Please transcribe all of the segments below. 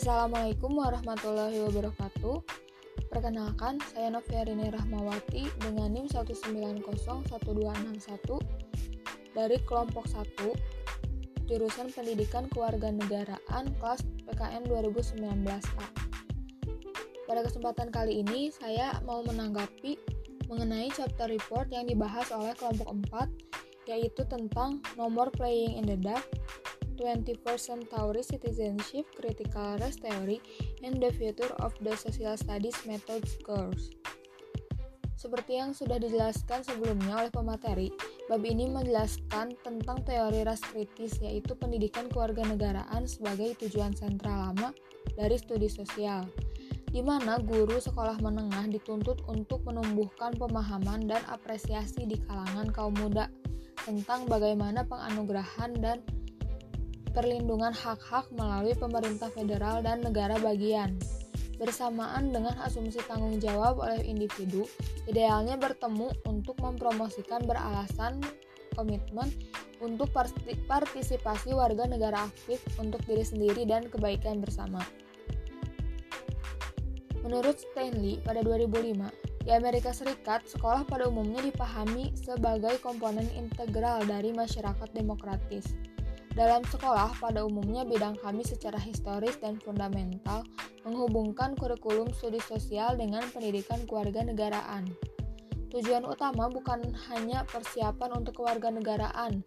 Assalamualaikum warahmatullahi wabarakatuh. Perkenalkan, saya Noviarini Rahmawati dengan NIM 1901261 dari kelompok 1 jurusan Pendidikan Kewarganegaraan kelas PKN 2019A. Pada kesempatan kali ini, saya mau menanggapi mengenai chapter report yang dibahas oleh kelompok 4 yaitu tentang nomor playing in the dark 21st Century Citizenship, Critical Race Theory, and the Future of the Social Studies Methods course. Seperti yang sudah dijelaskan sebelumnya oleh pemateri, bab ini menjelaskan tentang teori ras kritis yaitu pendidikan kewarganegaraan sebagai tujuan sentral lama dari studi sosial, di mana guru sekolah menengah dituntut untuk menumbuhkan pemahaman dan apresiasi di kalangan kaum muda tentang bagaimana penganugerahan dan perlindungan hak-hak melalui pemerintah federal dan negara bagian. Bersamaan dengan asumsi tanggung jawab oleh individu, idealnya bertemu untuk mempromosikan beralasan komitmen untuk partisipasi warga negara aktif untuk diri sendiri dan kebaikan bersama. Menurut Stanley pada 2005, di Amerika Serikat, sekolah pada umumnya dipahami sebagai komponen integral dari masyarakat demokratis. Dalam sekolah, pada umumnya bidang kami secara historis dan fundamental menghubungkan kurikulum studi sosial dengan pendidikan keluarga negaraan. Tujuan utama bukan hanya persiapan untuk kewarganegaraan,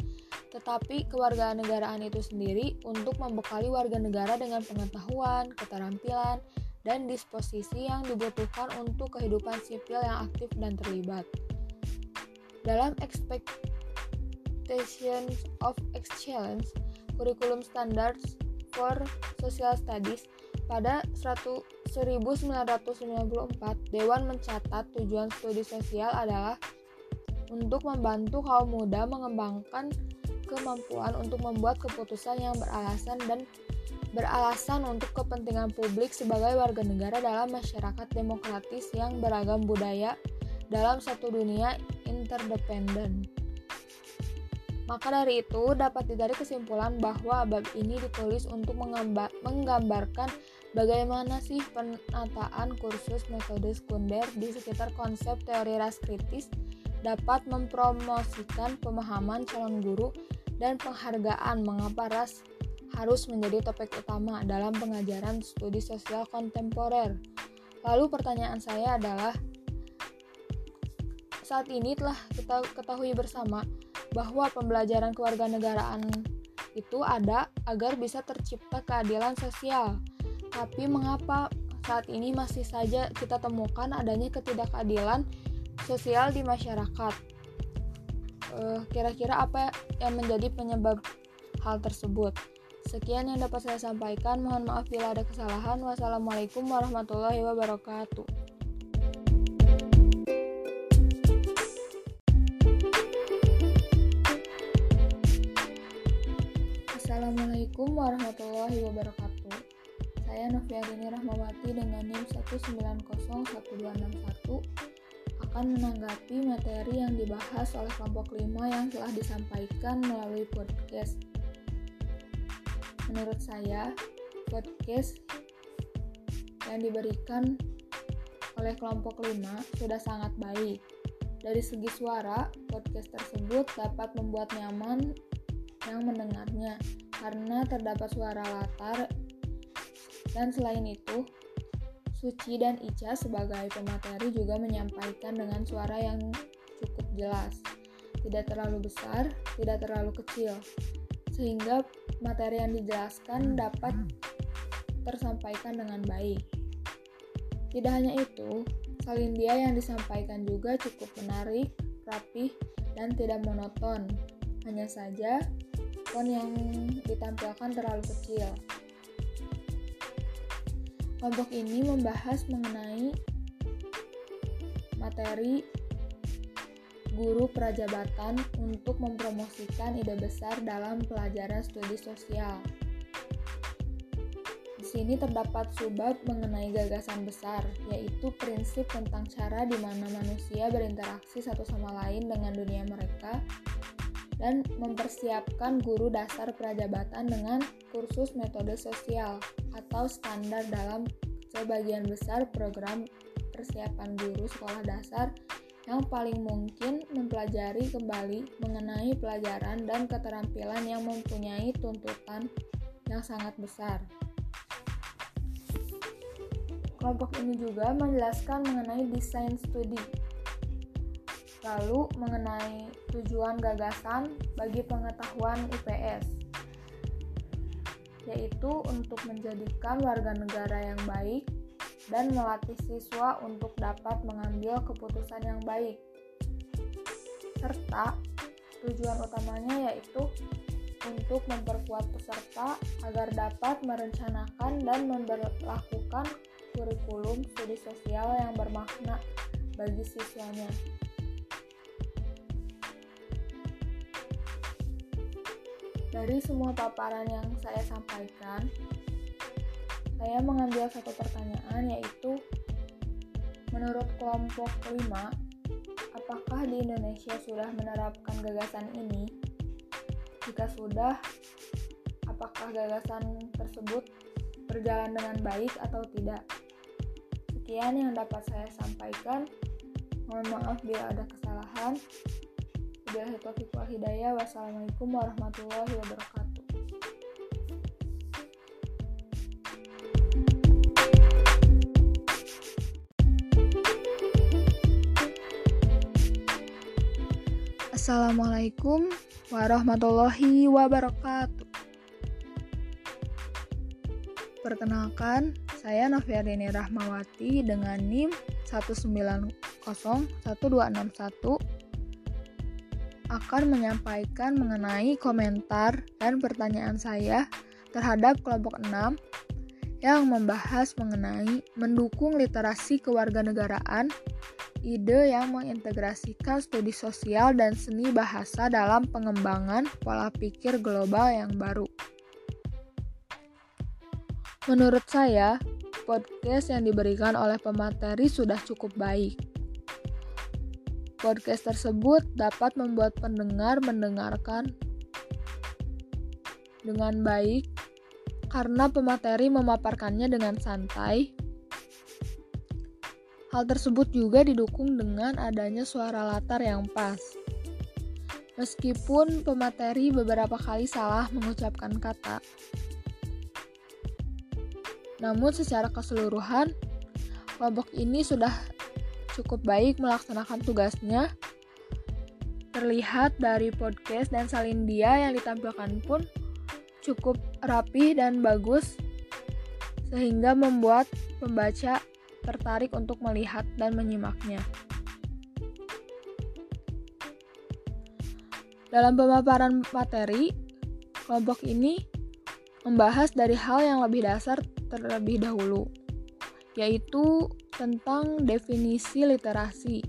tetapi kewarganegaraan itu sendiri untuk membekali warga negara dengan pengetahuan, keterampilan, dan disposisi yang dibutuhkan untuk kehidupan sipil yang aktif dan terlibat. Dalam expect Expectations of Excellence Kurikulum Standards for Social Studies pada 1994 Dewan mencatat tujuan studi sosial adalah untuk membantu kaum muda mengembangkan kemampuan untuk membuat keputusan yang beralasan dan beralasan untuk kepentingan publik sebagai warga negara dalam masyarakat demokratis yang beragam budaya dalam satu dunia interdependen. Maka dari itu dapat ditarik kesimpulan bahwa bab ini ditulis untuk menggambarkan bagaimana sih penataan kursus metode sekunder di sekitar konsep teori ras kritis dapat mempromosikan pemahaman calon guru dan penghargaan mengapa ras harus menjadi topik utama dalam pengajaran studi sosial kontemporer. Lalu pertanyaan saya adalah saat ini telah kita ketahui bersama bahwa pembelajaran kewarganegaraan itu ada agar bisa tercipta keadilan sosial. Tapi mengapa saat ini masih saja kita temukan adanya ketidakadilan sosial di masyarakat? Eh, kira-kira apa yang menjadi penyebab hal tersebut? Sekian yang dapat saya sampaikan. Mohon maaf bila ada kesalahan. Wassalamualaikum warahmatullahi wabarakatuh. Assalamualaikum warahmatullahi wabarakatuh. Saya Noviarini Rahmawati dengan NIM 1901261 akan menanggapi materi yang dibahas oleh kelompok 5 yang telah disampaikan melalui podcast. Menurut saya, podcast yang diberikan oleh kelompok 5 sudah sangat baik. Dari segi suara, podcast tersebut dapat membuat nyaman yang mendengarnya karena terdapat suara latar dan selain itu Suci dan Ica sebagai pemateri juga menyampaikan dengan suara yang cukup jelas, tidak terlalu besar, tidak terlalu kecil, sehingga materi yang dijelaskan dapat tersampaikan dengan baik. Tidak hanya itu, salin dia yang disampaikan juga cukup menarik, rapih, dan tidak monoton. Hanya saja, yang ditampilkan terlalu kecil. Kelompok ini membahas mengenai materi guru prajabatan untuk mempromosikan ide besar dalam pelajaran studi sosial. Di sini terdapat subbab mengenai gagasan besar, yaitu prinsip tentang cara di mana manusia berinteraksi satu sama lain dengan dunia mereka dan mempersiapkan guru dasar prajabatan dengan kursus metode sosial atau standar dalam sebagian besar program persiapan guru sekolah dasar yang paling mungkin mempelajari kembali mengenai pelajaran dan keterampilan yang mempunyai tuntutan yang sangat besar. Kelompok ini juga menjelaskan mengenai desain studi, lalu mengenai tujuan gagasan bagi pengetahuan IPS, yaitu untuk menjadikan warga negara yang baik dan melatih siswa untuk dapat mengambil keputusan yang baik. Serta tujuan utamanya yaitu untuk memperkuat peserta agar dapat merencanakan dan memperlakukan kurikulum studi sosial yang bermakna bagi siswanya. Dari semua paparan yang saya sampaikan, saya mengambil satu pertanyaan yaitu menurut kelompok 5, apakah di Indonesia sudah menerapkan gagasan ini? Jika sudah, apakah gagasan tersebut berjalan dengan baik atau tidak? Sekian yang dapat saya sampaikan. Mohon maaf bila ada kesalahan. Wabillahi taufiq wal hidayah. Wassalamualaikum warahmatullahi wabarakatuh. Assalamualaikum warahmatullahi wabarakatuh. Perkenalkan, saya Noviardini Rahmawati dengan NIM 1901261 akan menyampaikan mengenai komentar dan pertanyaan saya terhadap kelompok 6 yang membahas mengenai mendukung literasi kewarganegaraan, ide yang mengintegrasikan studi sosial dan seni bahasa dalam pengembangan pola pikir global yang baru. Menurut saya, podcast yang diberikan oleh pemateri sudah cukup baik. Podcast tersebut dapat membuat pendengar mendengarkan dengan baik karena pemateri memaparkannya dengan santai. Hal tersebut juga didukung dengan adanya suara latar yang pas. Meskipun pemateri beberapa kali salah mengucapkan kata, namun secara keseluruhan, kelompok ini sudah cukup baik melaksanakan tugasnya. Terlihat dari podcast dan salin dia yang ditampilkan pun cukup rapi dan bagus sehingga membuat pembaca tertarik untuk melihat dan menyimaknya. Dalam pemaparan materi, kelompok ini membahas dari hal yang lebih dasar terlebih dahulu, yaitu tentang definisi literasi,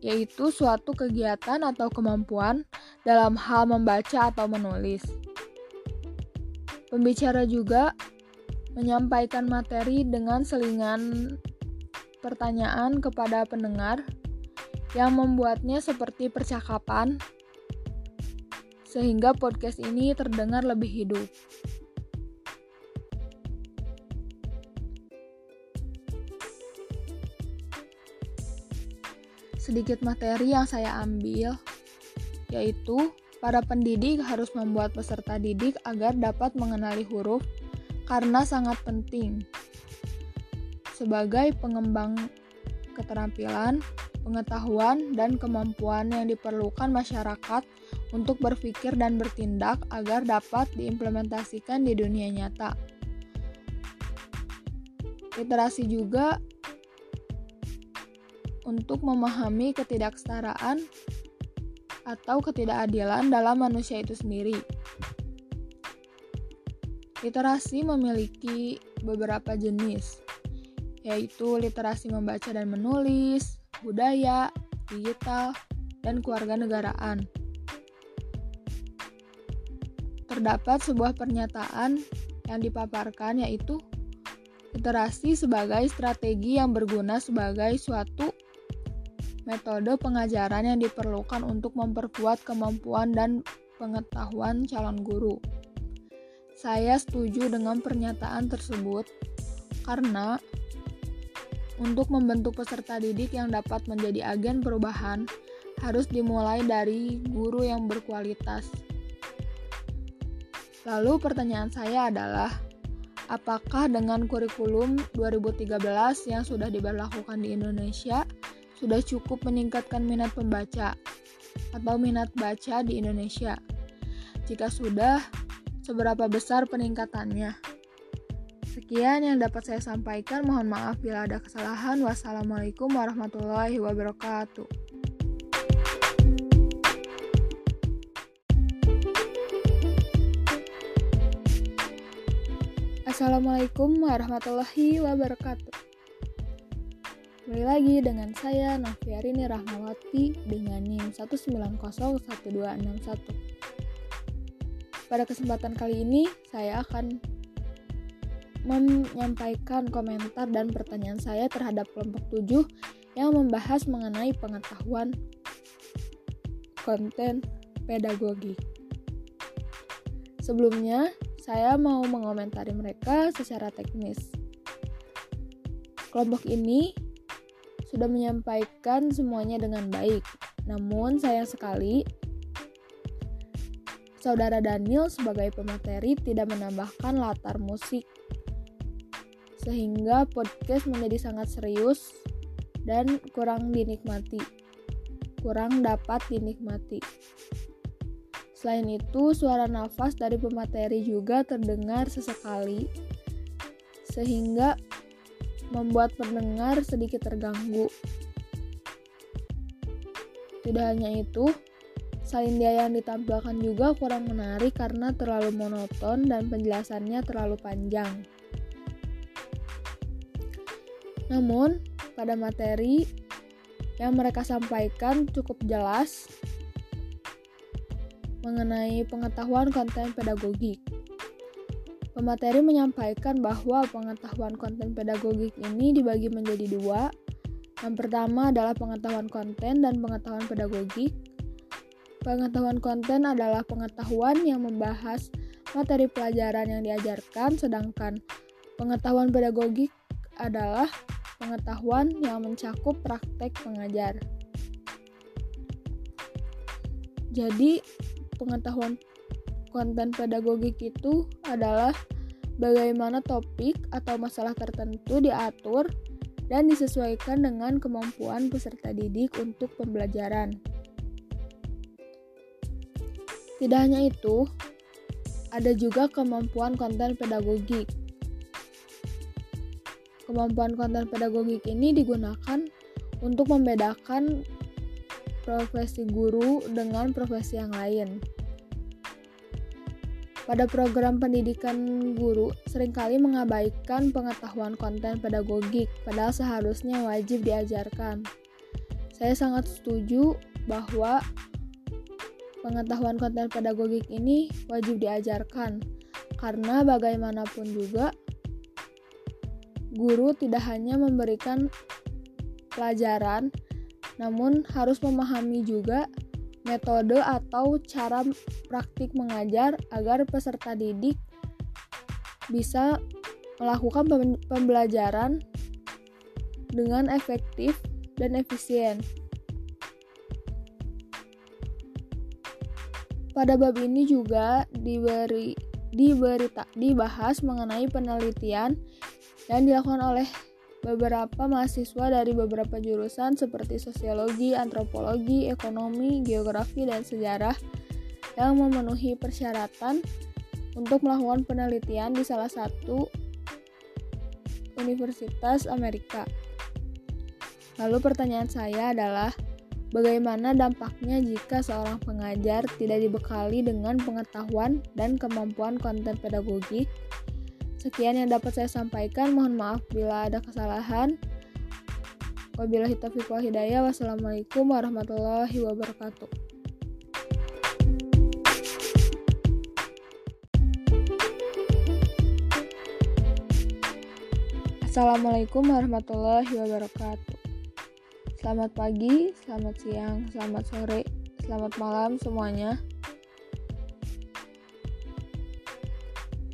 yaitu suatu kegiatan atau kemampuan dalam hal membaca atau menulis. Pembicara juga menyampaikan materi dengan selingan pertanyaan kepada pendengar yang membuatnya seperti percakapan sehingga podcast ini terdengar lebih hidup. Sedikit materi yang saya ambil, yaitu para pendidik harus membuat peserta didik agar dapat mengenali huruf karena sangat penting sebagai pengembang keterampilan, pengetahuan, dan kemampuan yang diperlukan masyarakat untuk berpikir dan bertindak agar dapat diimplementasikan di dunia nyata. Literasi juga untuk memahami ketidaksetaraan atau ketidakadilan dalam manusia itu sendiri. Literasi memiliki beberapa jenis, yaitu literasi membaca dan menulis, budaya, digital, dan kewarganegaraan. Terdapat sebuah pernyataan yang dipaparkan yaitu literasi sebagai strategi yang berguna sebagai suatu metode pengajaran yang diperlukan untuk memperkuat kemampuan dan pengetahuan calon guru. Saya setuju dengan pernyataan tersebut karena untuk membentuk peserta didik yang dapat menjadi agen perubahan harus dimulai dari guru yang berkualitas. Lalu pertanyaan saya adalah, apakah dengan kurikulum 2013 yang sudah diberlakukan di Indonesia sudah cukup meningkatkan minat pembaca atau minat baca di Indonesia? Jika sudah, seberapa besar peningkatannya. Sekian yang dapat saya sampaikan. Mohon maaf bila ada kesalahan. Wassalamualaikum warahmatullahi wabarakatuh. Assalamualaikum warahmatullahi wabarakatuh. Kembali lagi dengan saya Noviarini Rahmawati dengan NIM 1901261. Pada kesempatan kali ini, saya akan menyampaikan komentar dan pertanyaan saya terhadap kelompok 7 yang membahas mengenai pengetahuan konten pedagogi. Sebelumnya, saya mau mengomentari mereka secara teknis. Kelompok ini sudah menyampaikan semuanya dengan baik, namun sayang sekali Saudara Daniel sebagai pemateri tidak menambahkan latar musik, sehingga podcast menjadi sangat serius dan kurang dinikmati, kurang dapat dinikmati. Selain itu, suara nafas dari pemateri juga terdengar sesekali, sehingga membuat pendengar sedikit terganggu. Tidak hanya itu, Salindia yang ditampilkan juga kurang menarik karena terlalu monoton dan penjelasannya terlalu panjang. Namun, pada materi yang mereka sampaikan cukup jelas mengenai pengetahuan konten pedagogik. Pemateri menyampaikan bahwa pengetahuan konten pedagogik ini dibagi menjadi dua. Yang pertama adalah pengetahuan konten dan pengetahuan pedagogik. Pengetahuan konten adalah pengetahuan yang membahas materi pelajaran yang diajarkan, sedangkan pengetahuan pedagogik adalah pengetahuan yang mencakup praktek pengajar. Jadi, pengetahuan konten pedagogik itu adalah bagaimana topik atau masalah tertentu diatur dan disesuaikan dengan kemampuan peserta didik untuk pembelajaran. Tidak hanya itu, ada juga kemampuan konten pedagogik. Kemampuan konten pedagogik ini digunakan untuk membedakan profesi guru dengan profesi yang lain. Pada program pendidikan guru, sering kali mengabaikan pengetahuan konten pedagogik, padahal seharusnya wajib diajarkan. Saya sangat setuju bahwa Pengetahuan konten pedagogik ini wajib diajarkan karena bagaimanapun juga guru tidak hanya memberikan pelajaran namun harus memahami juga metode atau cara praktik mengajar agar peserta didik bisa melakukan pembelajaran dengan efektif dan efisien. Pada bab ini juga diberi diberi dibahas mengenai penelitian yang dilakukan oleh beberapa mahasiswa dari beberapa jurusan seperti sosiologi, antropologi, ekonomi, geografi, dan sejarah yang memenuhi persyaratan untuk melakukan penelitian di salah satu universitas Amerika. Lalu pertanyaan saya adalah, Bagaimana dampaknya jika seorang pengajar tidak dibekali dengan pengetahuan dan kemampuan konten pedagogi? Sekian yang dapat saya sampaikan. Mohon maaf bila ada kesalahan. Wabillahi taufiq wal hidayah. Wassalamualaikum warahmatullahi wabarakatuh. Assalamualaikum warahmatullahi wabarakatuh. Selamat pagi, selamat siang, selamat sore, selamat malam semuanya.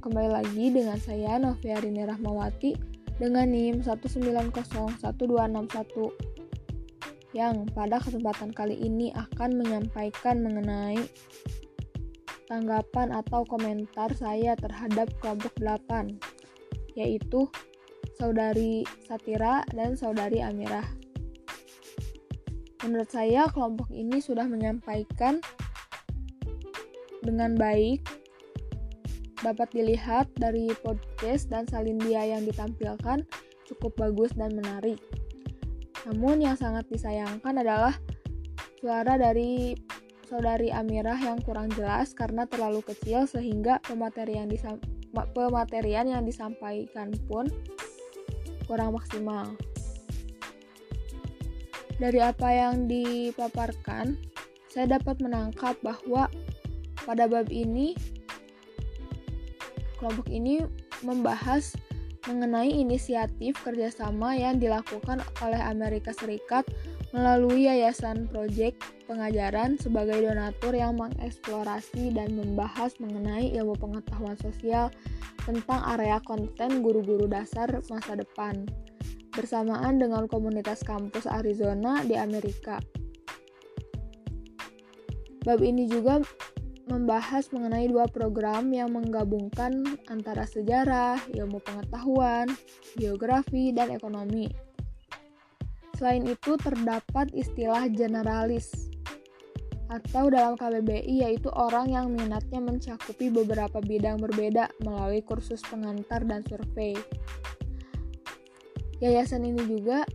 Kembali lagi dengan saya Noviarini Rahmawati dengan NIM 1901261 yang pada kesempatan kali ini akan menyampaikan mengenai tanggapan atau komentar saya terhadap kelompok 8 yaitu saudari Satira dan saudari Amirah. Menurut saya kelompok ini sudah menyampaikan dengan baik dapat dilihat dari podcast dan salindia yang ditampilkan cukup bagus dan menarik. Namun yang sangat disayangkan adalah suara dari saudari Amirah yang kurang jelas karena terlalu kecil sehingga pematerian, pematerian yang disampaikan pun kurang maksimal. Dari apa yang dipaparkan, saya dapat menangkap bahwa pada bab ini kelompok ini membahas mengenai inisiatif kerjasama yang dilakukan oleh Amerika Serikat melalui Yayasan Proyek Pengajaran sebagai donatur yang mengeksplorasi dan membahas mengenai ilmu pengetahuan sosial tentang area konten guru-guru dasar masa depan bersamaan dengan komunitas kampus Arizona di Amerika. Bab ini juga membahas mengenai dua program yang menggabungkan antara sejarah, ilmu pengetahuan, geografi, dan ekonomi. Selain itu, terdapat istilah generalis atau dalam KBBI yaitu orang yang minatnya mencakupi beberapa bidang berbeda melalui kursus pengantar dan survei. Yayasan ini juga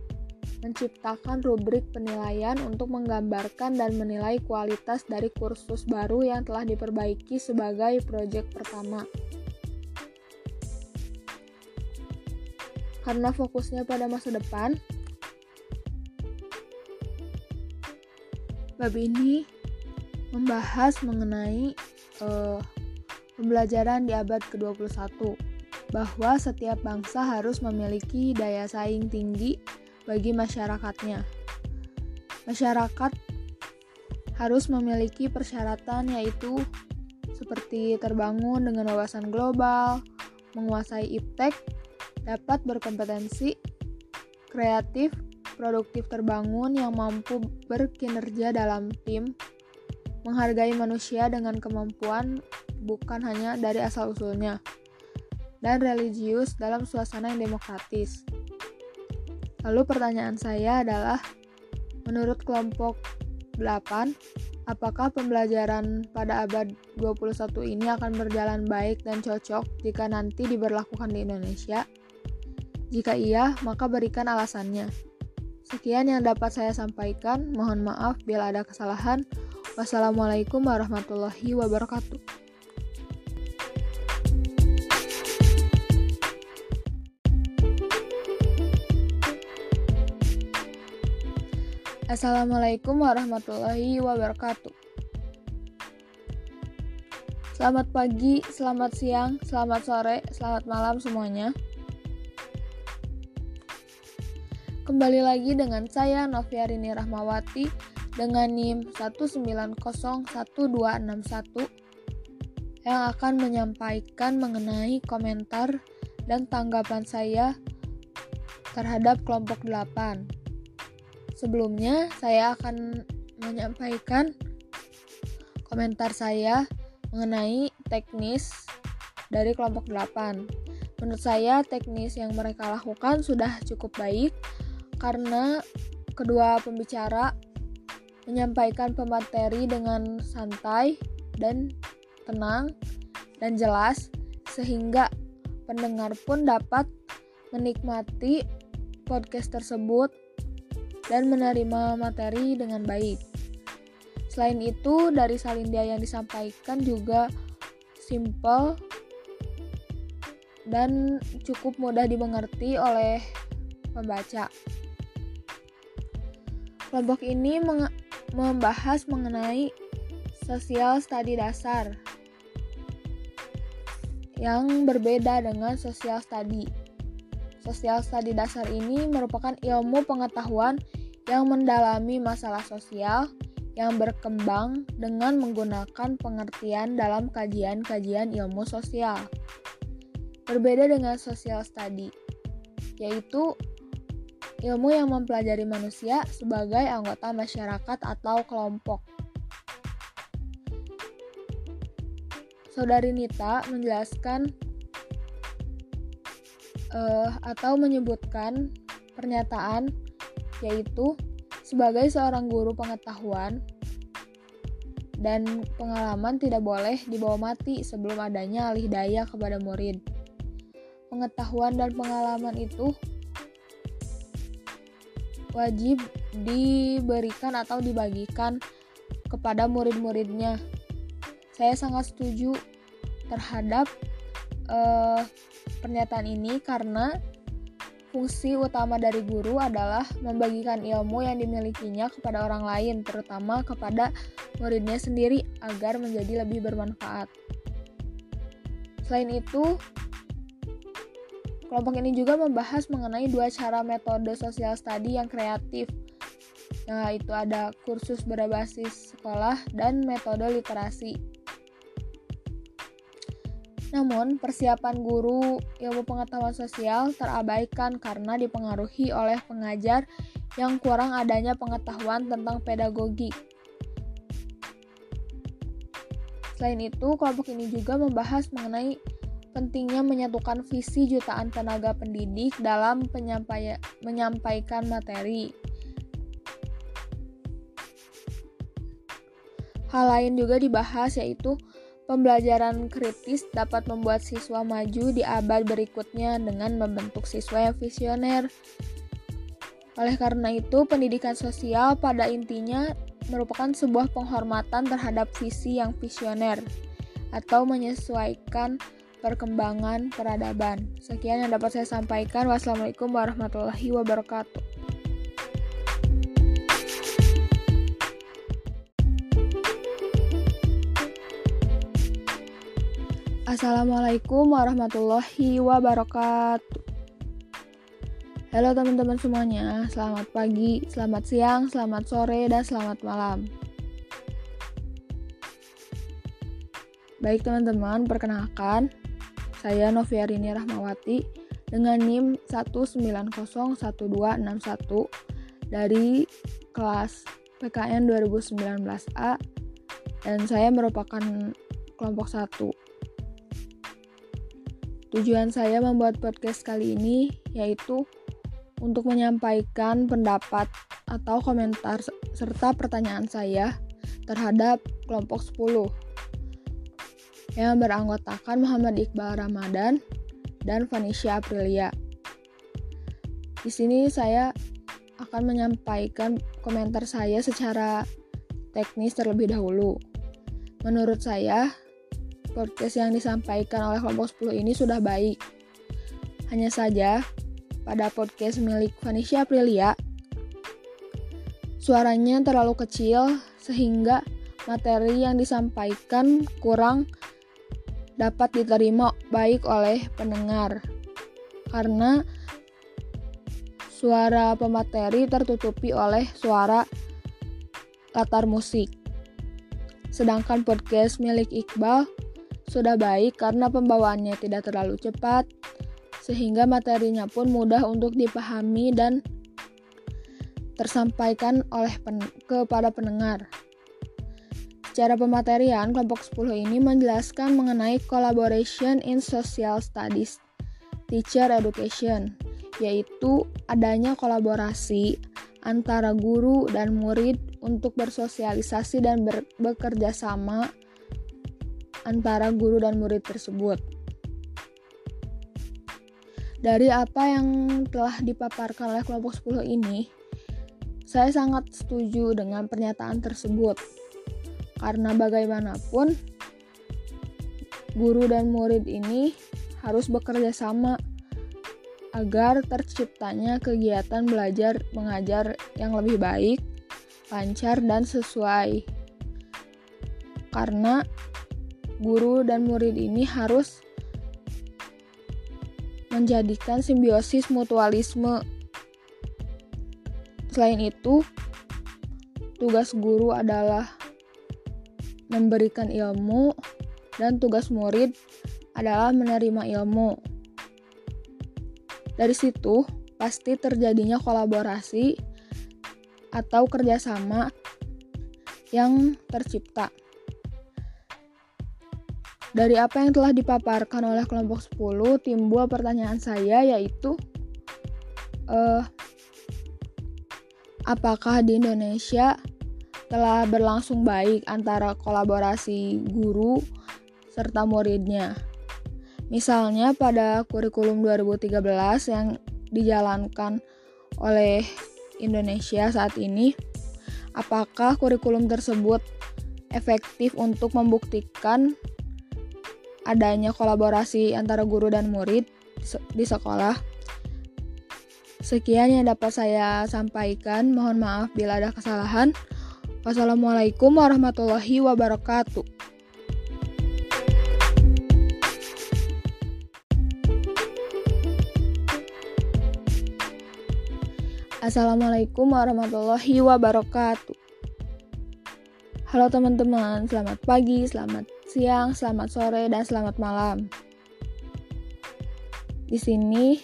menciptakan rubrik penilaian untuk menggambarkan dan menilai kualitas dari kursus baru yang telah diperbaiki sebagai proyek pertama. Karena fokusnya pada masa depan, bab ini membahas mengenai uh, pembelajaran di abad ke-21 bahwa setiap bangsa harus memiliki daya saing tinggi bagi masyarakatnya. Masyarakat harus memiliki persyaratan yaitu seperti terbangun dengan wawasan global, menguasai iptek, dapat berkompetensi, kreatif, produktif terbangun yang mampu berkinerja dalam tim, menghargai manusia dengan kemampuan bukan hanya dari asal-usulnya dan religius dalam suasana yang demokratis. Lalu pertanyaan saya adalah, menurut kelompok 8, apakah pembelajaran pada abad 21 ini akan berjalan baik dan cocok jika nanti diberlakukan di Indonesia? Jika iya, maka berikan alasannya. Sekian yang dapat saya sampaikan. Mohon maaf bila ada kesalahan. Wassalamualaikum warahmatullahi wabarakatuh. Assalamualaikum warahmatullahi wabarakatuh. Selamat pagi, selamat siang, selamat sore, selamat malam semuanya. Kembali lagi dengan saya Noviarini Rahmawati dengan NIM 1901261 yang akan menyampaikan mengenai komentar dan tanggapan saya terhadap kelompok 8 Sebelumnya, saya akan menyampaikan komentar saya mengenai teknis dari kelompok 8. Menurut saya, teknis yang mereka lakukan sudah cukup baik karena kedua pembicara menyampaikan pemateri dengan santai dan tenang dan jelas sehingga pendengar pun dapat menikmati podcast tersebut dan menerima materi dengan baik. Selain itu, dari salindia yang disampaikan juga simple dan cukup mudah dimengerti oleh pembaca. Kelompok ini membahas mengenai sosial studi dasar yang berbeda dengan sosial studi. Sosial studi dasar ini merupakan ilmu pengetahuan yang mendalami masalah sosial yang berkembang dengan menggunakan pengertian dalam kajian-kajian ilmu sosial. Berbeda dengan social study, yaitu ilmu yang mempelajari manusia sebagai anggota masyarakat atau kelompok. Saudari Nita menjelaskan uh, atau menyebutkan pernyataan yaitu sebagai seorang guru pengetahuan dan pengalaman tidak boleh dibawa mati sebelum adanya alih daya kepada murid. Pengetahuan dan pengalaman itu wajib diberikan atau dibagikan kepada murid-muridnya. Saya sangat setuju terhadap uh, pernyataan ini karena Fungsi utama dari guru adalah membagikan ilmu yang dimilikinya kepada orang lain, terutama kepada muridnya sendiri, agar menjadi lebih bermanfaat. Selain itu, kelompok ini juga membahas mengenai dua cara metode sosial study yang kreatif, yaitu ada kursus berbasis sekolah dan metode literasi. Namun, persiapan guru ilmu pengetahuan sosial terabaikan karena dipengaruhi oleh pengajar yang kurang adanya pengetahuan tentang pedagogi. Selain itu, kelompok ini juga membahas mengenai pentingnya menyatukan visi jutaan tenaga pendidik dalam menyampaikan materi. Hal lain juga dibahas yaitu Pembelajaran kritis dapat membuat siswa maju di abad berikutnya dengan membentuk siswa yang visioner. Oleh karena itu, pendidikan sosial pada intinya merupakan sebuah penghormatan terhadap visi yang visioner atau menyesuaikan perkembangan peradaban. Sekian yang dapat saya sampaikan. Wassalamualaikum warahmatullahi wabarakatuh. Assalamualaikum warahmatullahi wabarakatuh. Halo teman-teman semuanya, selamat pagi, selamat siang, selamat sore, dan selamat malam. Baik teman-teman, perkenalkan, saya Noviarini Rahmawati dengan NIM 1901261 dari kelas PKN 2019A dan saya merupakan kelompok 1 Tujuan saya membuat podcast kali ini yaitu untuk menyampaikan pendapat atau komentar serta pertanyaan saya terhadap kelompok 10 yang beranggotakan Muhammad Iqbal Ramadan dan Vanisha Aprilia. Di sini saya akan menyampaikan komentar saya secara teknis terlebih dahulu. Menurut saya, podcast yang disampaikan oleh kelompok 10 ini sudah baik. Hanya saja, pada podcast milik Vanisha Aprilia, suaranya terlalu kecil sehingga materi yang disampaikan kurang dapat diterima baik oleh pendengar. Karena suara pemateri tertutupi oleh suara latar musik. Sedangkan podcast milik Iqbal sudah baik karena pembawaannya tidak terlalu cepat, sehingga materinya pun mudah untuk dipahami dan tersampaikan oleh pen kepada pendengar. Secara pematerian, kelompok 10 ini menjelaskan mengenai collaboration in social studies, teacher education, yaitu adanya kolaborasi antara guru dan murid untuk bersosialisasi dan bekerja sama antara guru dan murid tersebut. Dari apa yang telah dipaparkan oleh kelompok 10 ini, saya sangat setuju dengan pernyataan tersebut. Karena bagaimanapun, guru dan murid ini harus bekerja sama agar terciptanya kegiatan belajar mengajar yang lebih baik, lancar, dan sesuai. Karena guru dan murid ini harus menjadikan simbiosis mutualisme. Selain itu, tugas guru adalah memberikan ilmu dan tugas murid adalah menerima ilmu. Dari situ, pasti terjadinya kolaborasi atau kerjasama yang tercipta. Dari apa yang telah dipaparkan oleh kelompok 10, timbul pertanyaan saya yaitu uh, apakah di Indonesia telah berlangsung baik antara kolaborasi guru serta muridnya. Misalnya pada kurikulum 2013 yang dijalankan oleh Indonesia saat ini, apakah kurikulum tersebut efektif untuk membuktikan adanya kolaborasi antara guru dan murid di sekolah. Sekian yang dapat saya sampaikan. Mohon maaf bila ada kesalahan. Wassalamualaikum warahmatullahi wabarakatuh. Assalamualaikum warahmatullahi wabarakatuh. Halo teman-teman, selamat pagi, selamat siang, selamat sore, dan selamat malam. Di sini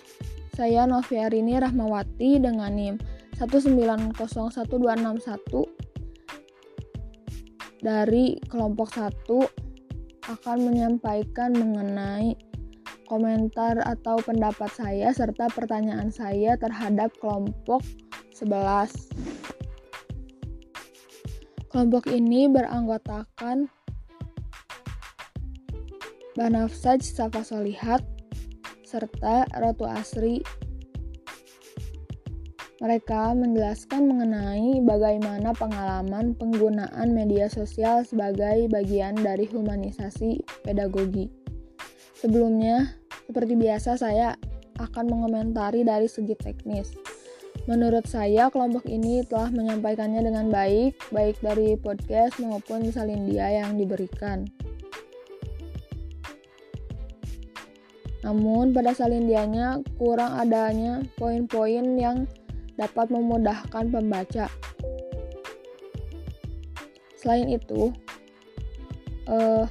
saya Noviarini Rahmawati dengan NIM 1901261 dari kelompok 1 akan menyampaikan mengenai komentar atau pendapat saya serta pertanyaan saya terhadap kelompok 11. Kelompok ini beranggotakan Banafsaj Safa Solihat, serta Ratu Asri. Mereka menjelaskan mengenai bagaimana pengalaman penggunaan media sosial sebagai bagian dari humanisasi pedagogi. Sebelumnya, seperti biasa saya akan mengomentari dari segi teknis. Menurut saya, kelompok ini telah menyampaikannya dengan baik, baik dari podcast maupun salindia yang diberikan. Namun pada salindianya kurang adanya poin-poin yang dapat memudahkan pembaca. Selain itu, eh,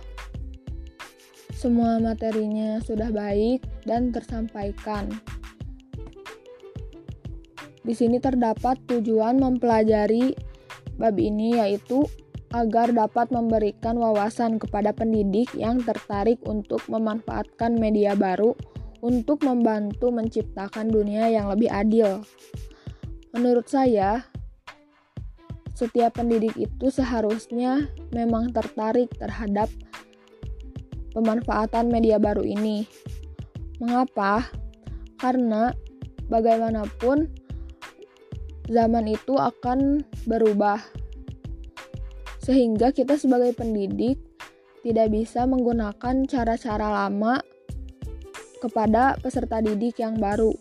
semua materinya sudah baik dan tersampaikan. Di sini terdapat tujuan mempelajari bab ini yaitu agar dapat memberikan wawasan kepada pendidik yang tertarik untuk memanfaatkan media baru untuk membantu menciptakan dunia yang lebih adil. Menurut saya, setiap pendidik itu seharusnya memang tertarik terhadap pemanfaatan media baru ini. Mengapa? Karena bagaimanapun zaman itu akan berubah sehingga kita sebagai pendidik tidak bisa menggunakan cara-cara lama kepada peserta didik yang baru.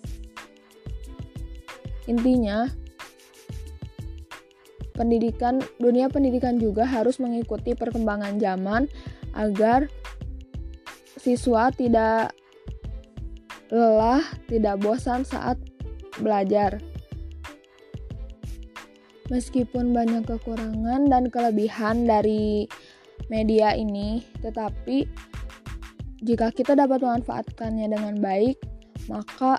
Intinya, pendidikan dunia pendidikan juga harus mengikuti perkembangan zaman agar siswa tidak lelah, tidak bosan saat belajar. Meskipun banyak kekurangan dan kelebihan dari media ini, tetapi jika kita dapat memanfaatkannya dengan baik, maka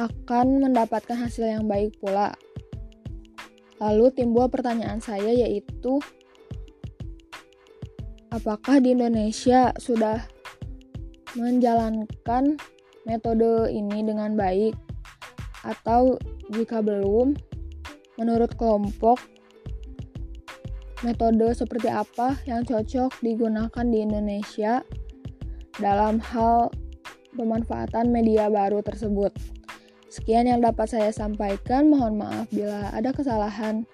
akan mendapatkan hasil yang baik pula. Lalu timbul pertanyaan saya yaitu apakah di Indonesia sudah menjalankan metode ini dengan baik atau jika belum Menurut kelompok, metode seperti apa yang cocok digunakan di Indonesia dalam hal pemanfaatan media baru tersebut. Sekian yang dapat saya sampaikan. Mohon maaf bila ada kesalahan.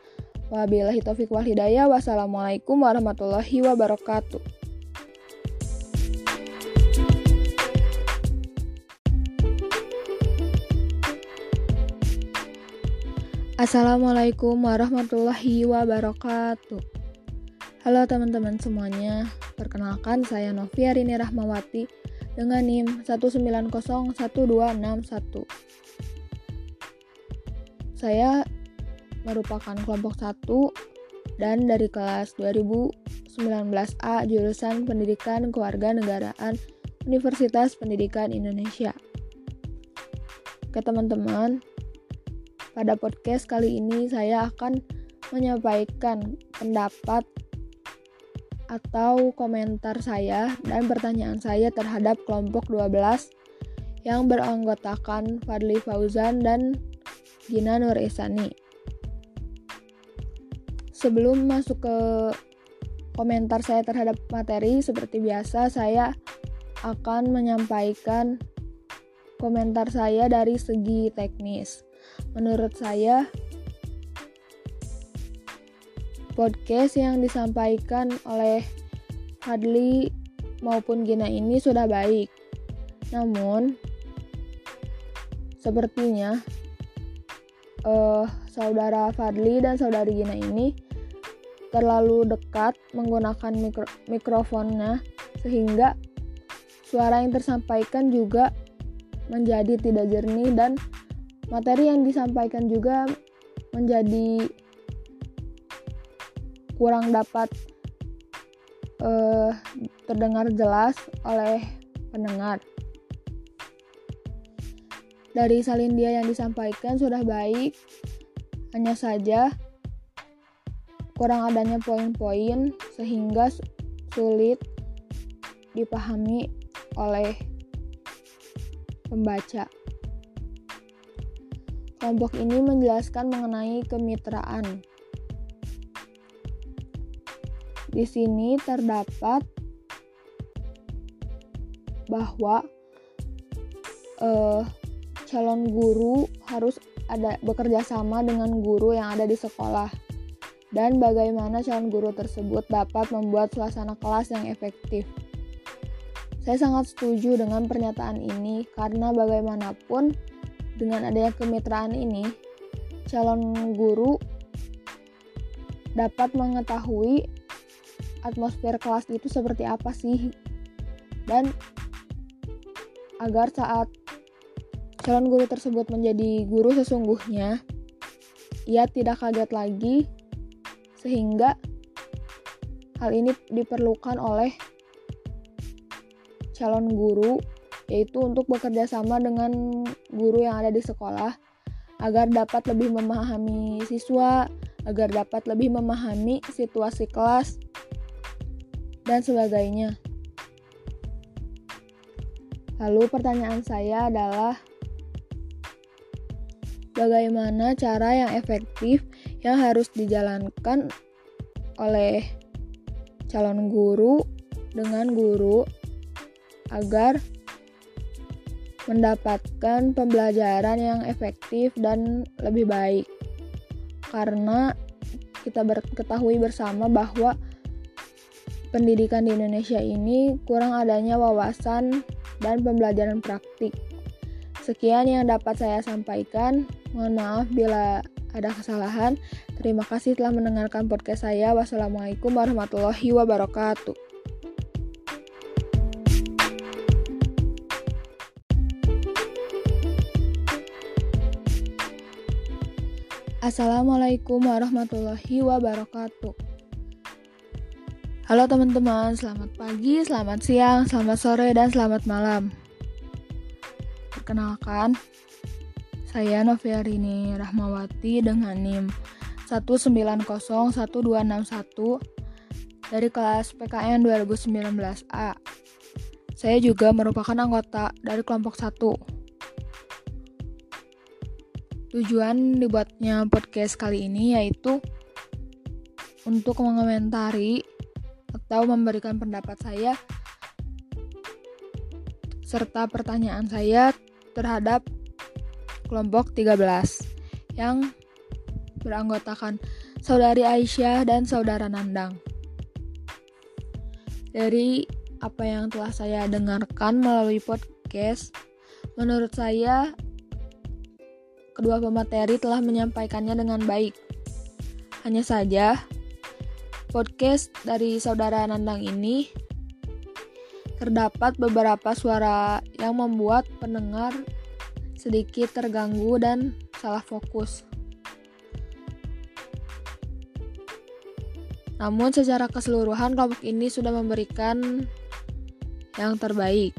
Wabillahi taufiq wal hidayah. Wassalamualaikum warahmatullahi wabarakatuh. Assalamualaikum warahmatullahi wabarakatuh. Halo teman-teman semuanya, perkenalkan saya Novia Rini Rahmawati dengan NIM 1901261. saya merupakan kelompok 1 dan dari kelas 2019A jurusan Pendidikan Kewarganegaraan Universitas Pendidikan Indonesia. Oke teman-teman, pada podcast kali ini saya akan menyampaikan pendapat atau komentar saya dan pertanyaan saya terhadap kelompok 12 yang beranggotakan Fadli Fauzan dan Gina Nur Isani. Sebelum masuk ke komentar saya terhadap materi, seperti biasa saya akan menyampaikan komentar saya dari segi teknis. Menurut saya, podcast yang disampaikan oleh Hadli maupun Gina ini sudah baik. Namun, sepertinya uh, saudara Fadli dan saudari Gina ini terlalu dekat menggunakan mikro mikrofonnya sehingga suara yang tersampaikan juga menjadi tidak jernih dan materi yang disampaikan juga menjadi kurang dapat uh, terdengar jelas oleh pendengar. Dari salin dia yang disampaikan sudah baik, hanya saja kurang adanya poin-poin sehingga sulit dipahami oleh pembaca. Kelompok ini menjelaskan mengenai kemitraan. Di sini terdapat bahwa eh, calon guru harus ada bekerja sama dengan guru yang ada di sekolah dan bagaimana calon guru tersebut dapat membuat suasana kelas yang efektif. Saya sangat setuju dengan pernyataan ini karena bagaimanapun dengan adanya kemitraan ini, calon guru dapat mengetahui atmosfer kelas itu seperti apa sih. Dan agar saat calon guru tersebut menjadi guru sesungguhnya ia tidak kaget lagi sehingga hal ini diperlukan oleh calon guru yaitu untuk bekerja sama dengan guru yang ada di sekolah agar dapat lebih memahami siswa, agar dapat lebih memahami situasi kelas dan sebagainya. Lalu pertanyaan saya adalah bagaimana cara yang efektif yang harus dijalankan oleh calon guru dengan guru agar mendapatkan pembelajaran yang efektif dan lebih baik. Karena kita ketahui bersama bahwa pendidikan di Indonesia ini kurang adanya wawasan dan pembelajaran praktik. Sekian yang dapat saya sampaikan. Mohon maaf bila ada kesalahan. Terima kasih telah mendengarkan podcast saya. Wassalamualaikum warahmatullahi wabarakatuh. Assalamualaikum warahmatullahi wabarakatuh. Halo teman-teman, selamat pagi, selamat siang, selamat sore, dan selamat malam. Perkenalkan, saya Noviarini Rahmawati dengan NIM 1901261 dari kelas PKN 2019A. Saya juga merupakan anggota dari kelompok 1 Tujuan dibuatnya podcast kali ini yaitu untuk mengomentari atau memberikan pendapat saya serta pertanyaan saya terhadap kelompok 13 yang beranggotakan saudari Aisyah dan saudara Nandang. Dari apa yang telah saya dengarkan melalui podcast, menurut saya kedua pemateri telah menyampaikannya dengan baik. Hanya saja, podcast dari saudara Nandang ini terdapat beberapa suara yang membuat pendengar sedikit terganggu dan salah fokus. Namun secara keseluruhan kelompok ini sudah memberikan yang terbaik.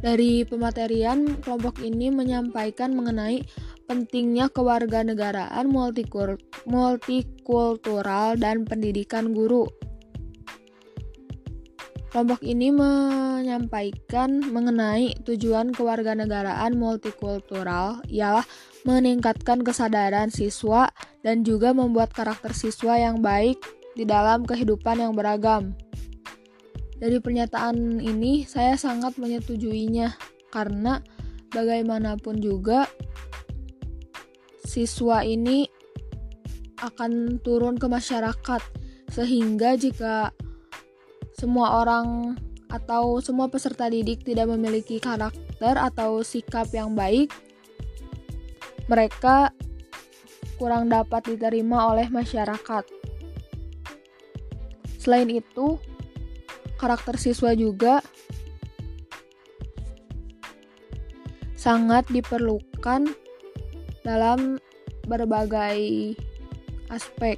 Dari pematerian, kelompok ini menyampaikan mengenai pentingnya kewarganegaraan multikultural dan pendidikan guru. Kelompok ini menyampaikan mengenai tujuan kewarganegaraan multikultural ialah meningkatkan kesadaran siswa dan juga membuat karakter siswa yang baik di dalam kehidupan yang beragam. Dari pernyataan ini, saya sangat menyetujuinya karena bagaimanapun juga siswa ini akan turun ke masyarakat, sehingga jika semua orang atau semua peserta didik tidak memiliki karakter atau sikap yang baik, mereka kurang dapat diterima oleh masyarakat. Selain itu, karakter siswa juga sangat diperlukan dalam berbagai aspek,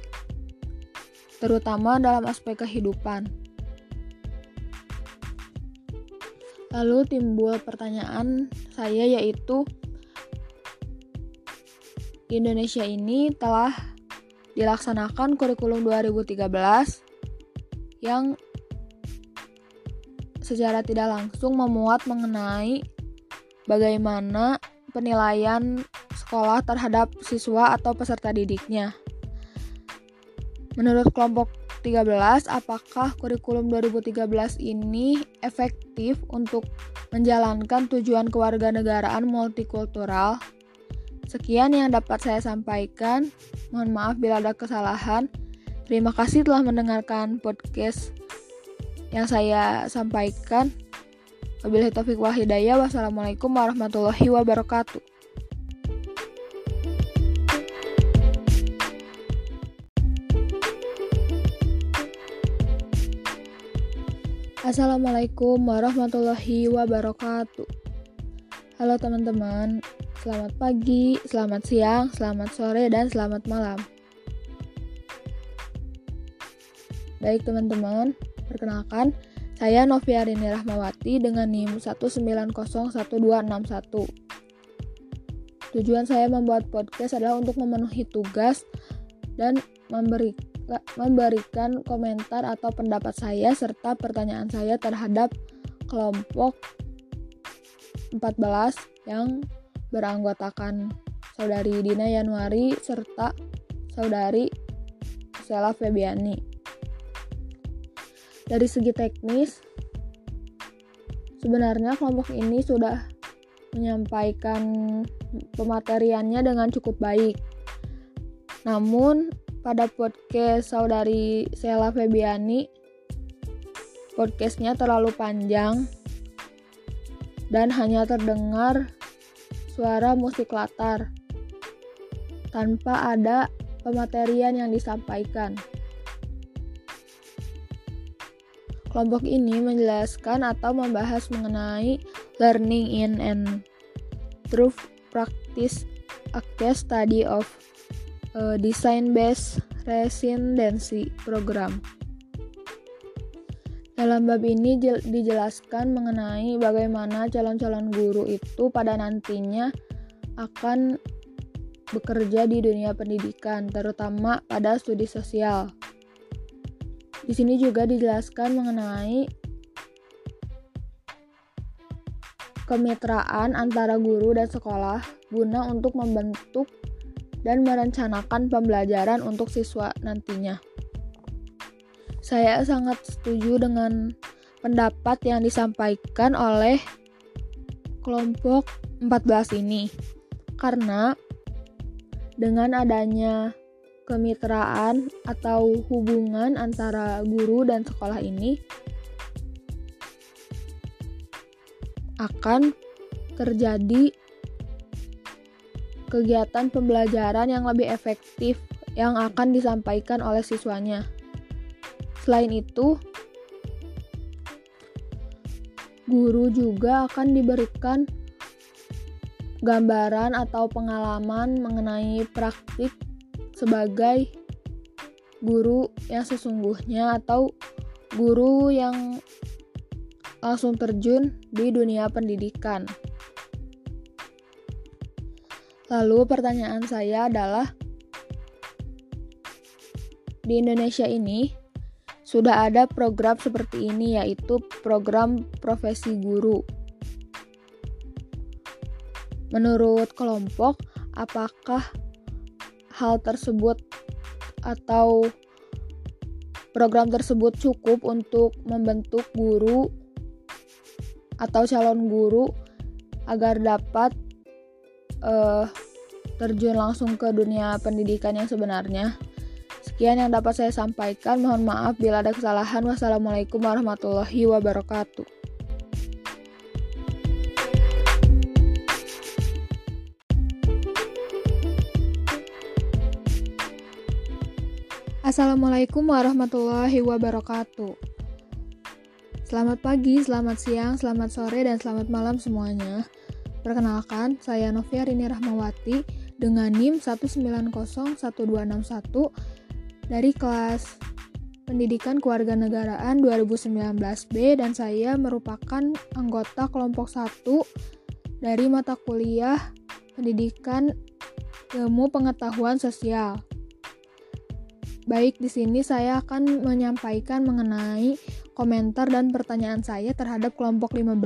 terutama dalam aspek kehidupan. Lalu timbul pertanyaan saya yaitu Indonesia ini telah dilaksanakan kurikulum 2013 yang secara tidak langsung memuat mengenai bagaimana penilaian sekolah terhadap siswa atau peserta didiknya. Menurut kelompok 13, apakah kurikulum 2013 ini efektif untuk menjalankan tujuan kewarganegaraan multikultural? Sekian yang dapat saya sampaikan. Mohon maaf bila ada kesalahan. Terima kasih telah mendengarkan podcast yang saya sampaikan. Wabillahi taufiq wal hidayah. Wassalamualaikum warahmatullahi wabarakatuh. Assalamualaikum warahmatullahi wabarakatuh. Halo teman-teman, selamat pagi, selamat siang, selamat sore, dan selamat malam. Baik teman-teman, Perkenalkan, saya Noviarini Rahmawati dengan NIM 1901261. Tujuan saya membuat podcast adalah untuk memenuhi tugas dan memberi, memberikan komentar atau pendapat saya serta pertanyaan saya terhadap kelompok 14 yang beranggotakan saudari Dina Januari serta saudari Sela Febiani. Dari segi teknis, sebenarnya kelompok ini sudah menyampaikan pemateriannya dengan cukup baik. Namun, pada podcast saudari Sela Febiani, podcastnya terlalu panjang dan hanya terdengar suara musik latar tanpa ada pematerian yang disampaikan. Kelompok ini menjelaskan atau membahas mengenai learning in and through practice a case study of a design-based residency program. Dalam bab ini dijelaskan mengenai bagaimana calon-calon guru itu pada nantinya akan bekerja di dunia pendidikan, terutama pada studi sosial. Di sini juga dijelaskan mengenai kemitraan antara guru dan sekolah guna untuk membentuk dan merencanakan pembelajaran untuk siswa nantinya. Saya sangat setuju dengan pendapat yang disampaikan oleh kelompok 14 ini karena dengan adanya kemitraan atau hubungan antara guru dan sekolah ini akan terjadi kegiatan pembelajaran yang lebih efektif yang akan disampaikan oleh siswanya. Selain itu, guru juga akan diberikan gambaran atau pengalaman mengenai praktik sebagai guru yang sesungguhnya atau guru yang langsung terjun di dunia pendidikan. Lalu pertanyaan saya adalah di Indonesia ini sudah ada program seperti ini yaitu program profesi guru. Menurut kelompok, apakah hal tersebut atau program tersebut cukup untuk membentuk guru atau calon guru agar dapat uh, terjun langsung ke dunia pendidikan yang sebenarnya. Sekian yang dapat saya sampaikan. Mohon maaf bila ada kesalahan. Wassalamualaikum warahmatullahi wabarakatuh. Assalamualaikum warahmatullahi wabarakatuh. Selamat pagi, selamat siang, selamat sore, dan selamat malam semuanya. Perkenalkan, saya Novia Rini Rahmawati dengan NIM 1901261 dari kelas Pendidikan Kewarganegaraan 2019B dan saya merupakan anggota kelompok 1 dari mata kuliah Pendidikan Ilmu Pengetahuan Sosial. Baik, di sini saya akan menyampaikan mengenai komentar dan pertanyaan saya terhadap kelompok 15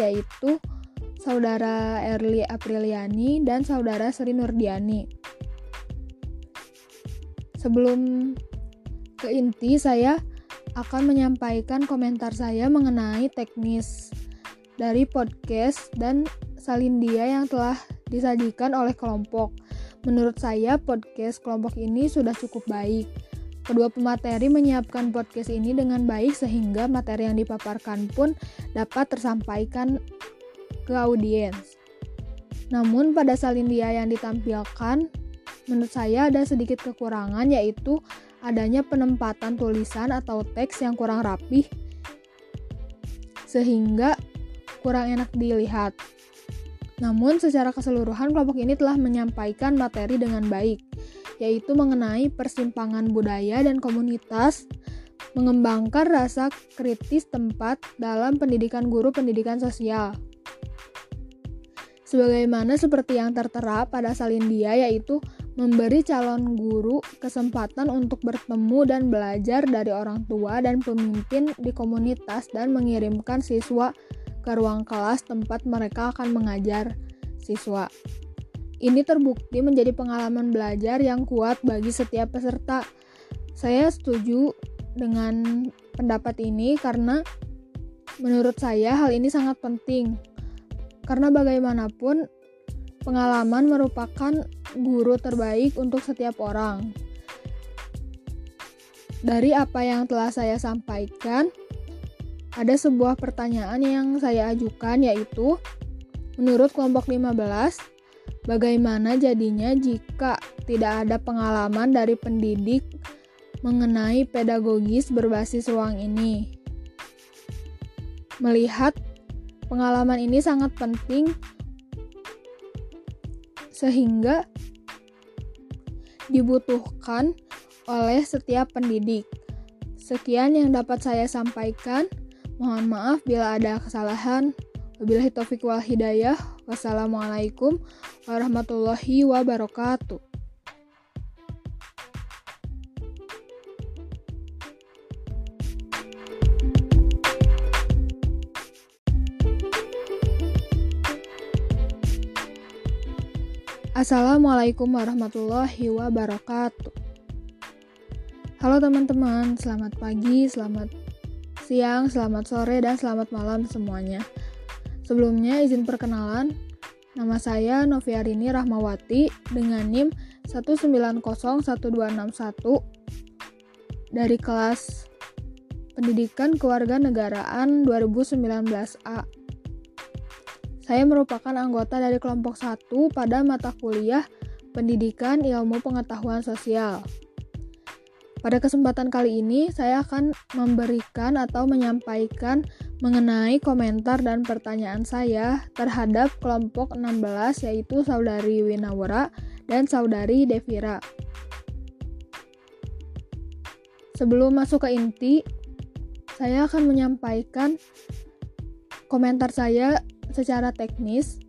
yaitu Saudara Erli Apriliani dan Saudara Sri Nurdiani. Sebelum ke inti, saya akan menyampaikan komentar saya mengenai teknis dari podcast dan salindia yang telah disajikan oleh kelompok. Menurut saya, podcast kelompok ini sudah cukup baik. Kedua pemateri menyiapkan podcast ini dengan baik sehingga materi yang dipaparkan pun dapat tersampaikan ke audiens. Namun pada salindia yang ditampilkan, menurut saya ada sedikit kekurangan yaitu adanya penempatan tulisan atau teks yang kurang rapih sehingga kurang enak dilihat. Namun, secara keseluruhan kelompok ini telah menyampaikan materi dengan baik, yaitu mengenai persimpangan budaya dan komunitas, mengembangkan rasa kritis tempat dalam pendidikan guru pendidikan sosial. Sebagaimana seperti yang tertera pada salindia yaitu memberi calon guru kesempatan untuk bertemu dan belajar dari orang tua dan pemimpin di komunitas dan mengirimkan siswa ke ruang kelas tempat mereka akan mengajar siswa. Ini terbukti menjadi pengalaman belajar yang kuat bagi setiap peserta. Saya setuju dengan pendapat ini karena menurut saya hal ini sangat penting. Karena bagaimanapun pengalaman merupakan guru terbaik untuk setiap orang. Dari apa yang telah saya sampaikan, ada sebuah pertanyaan yang saya ajukan yaitu menurut kelompok 15 bagaimana jadinya jika tidak ada pengalaman dari pendidik mengenai pedagogis berbasis ruang ini. Melihat pengalaman ini sangat penting sehingga dibutuhkan oleh setiap pendidik. Sekian yang dapat saya sampaikan. Mohon maaf bila ada kesalahan. Wabillahi taufiq wal hidayah. Wassalamualaikum warahmatullahi wabarakatuh. Assalamualaikum warahmatullahi wabarakatuh. Halo teman-teman, selamat pagi, selamat siang, selamat sore, dan selamat malam semuanya. Sebelumnya izin perkenalan, nama saya Noviarini Rahmawati dengan NIM 1901261 dari kelas Pendidikan Kewarganegaraan 2019A. Saya merupakan anggota dari kelompok 1 pada mata kuliah Pendidikan Ilmu Pengetahuan Sosial. Pada kesempatan kali ini, saya akan memberikan atau menyampaikan mengenai komentar dan pertanyaan saya terhadap kelompok 16 yaitu Saudari Winawara dan Saudari Devira. Sebelum masuk ke inti, saya akan menyampaikan komentar saya secara teknis.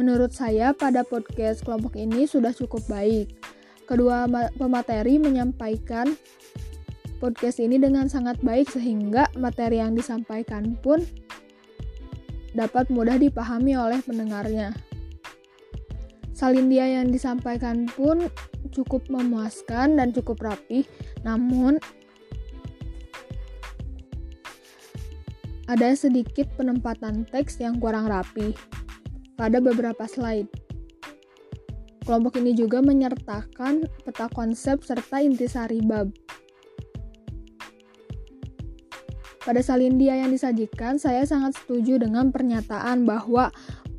Menurut saya, pada podcast kelompok ini sudah cukup baik. Kedua pemateri menyampaikan podcast ini dengan sangat baik, sehingga materi yang disampaikan pun dapat mudah dipahami oleh pendengarnya. Salindia yang disampaikan pun cukup memuaskan dan cukup rapi, namun ada sedikit penempatan teks yang kurang rapi pada beberapa slide. Kelompok ini juga menyertakan peta konsep serta intisari bab. Pada salindia yang disajikan, saya sangat setuju dengan pernyataan bahwa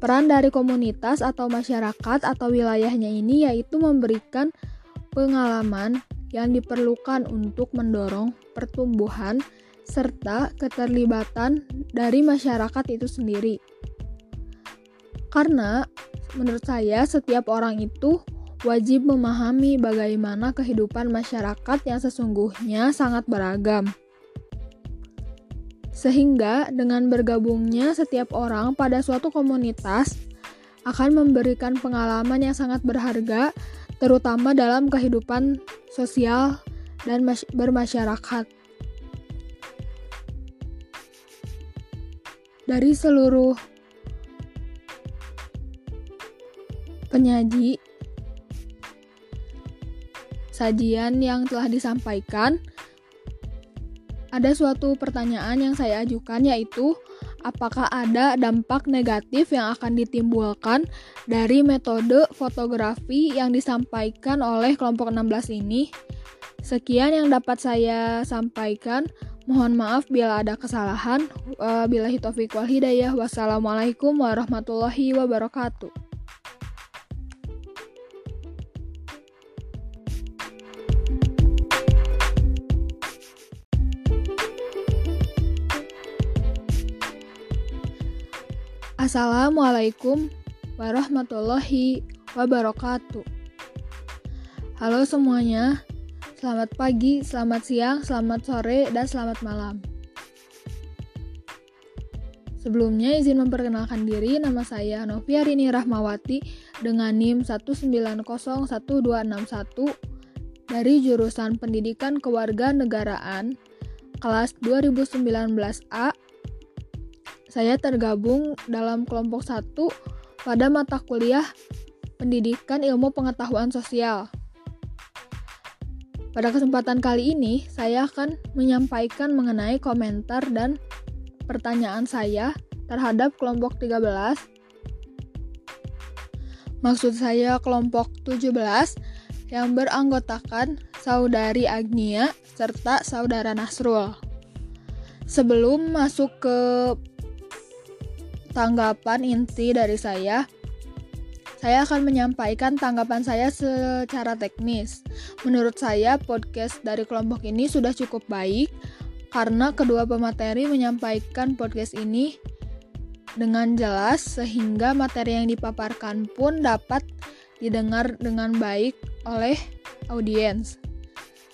Peran dari komunitas atau masyarakat atau wilayahnya ini yaitu memberikan pengalaman yang diperlukan untuk mendorong pertumbuhan serta keterlibatan dari masyarakat itu sendiri. Karena menurut saya setiap orang itu wajib memahami bagaimana kehidupan masyarakat yang sesungguhnya sangat beragam. Sehingga dengan bergabungnya setiap orang pada suatu komunitas akan memberikan pengalaman yang sangat berharga terutama dalam kehidupan sosial dan bermasyarakat. Dari seluruh penyaji sajian yang telah disampaikan, ada suatu pertanyaan yang saya ajukan yaitu apakah ada dampak negatif yang akan ditimbulkan dari metode fotografi yang disampaikan oleh kelompok 16 ini? Sekian yang dapat saya sampaikan. Mohon maaf bila ada kesalahan. Bila hitofik wal hidayah. Wassalamualaikum warahmatullahi wabarakatuh. Assalamualaikum warahmatullahi wabarakatuh. Halo semuanya, selamat pagi, selamat siang, selamat sore, dan selamat malam. Sebelumnya izin memperkenalkan diri, nama saya Novia Rini Rahmawati dengan NIM 1901261 dari jurusan Pendidikan Kewarganegaraan kelas 2019A saya tergabung dalam kelompok satu pada mata kuliah Pendidikan Ilmu Pengetahuan Sosial. Pada kesempatan kali ini, saya akan menyampaikan mengenai komentar dan pertanyaan saya terhadap kelompok 13. Maksud saya kelompok 17 yang beranggotakan saudari Agnia serta saudara Nasrul. Sebelum masuk ke tanggapan inti dari saya, saya akan menyampaikan tanggapan saya secara teknis. Menurut saya, podcast dari kelompok ini sudah cukup baik karena kedua pemateri menyampaikan podcast ini dengan jelas sehingga materi yang dipaparkan pun dapat didengar dengan baik oleh audiens.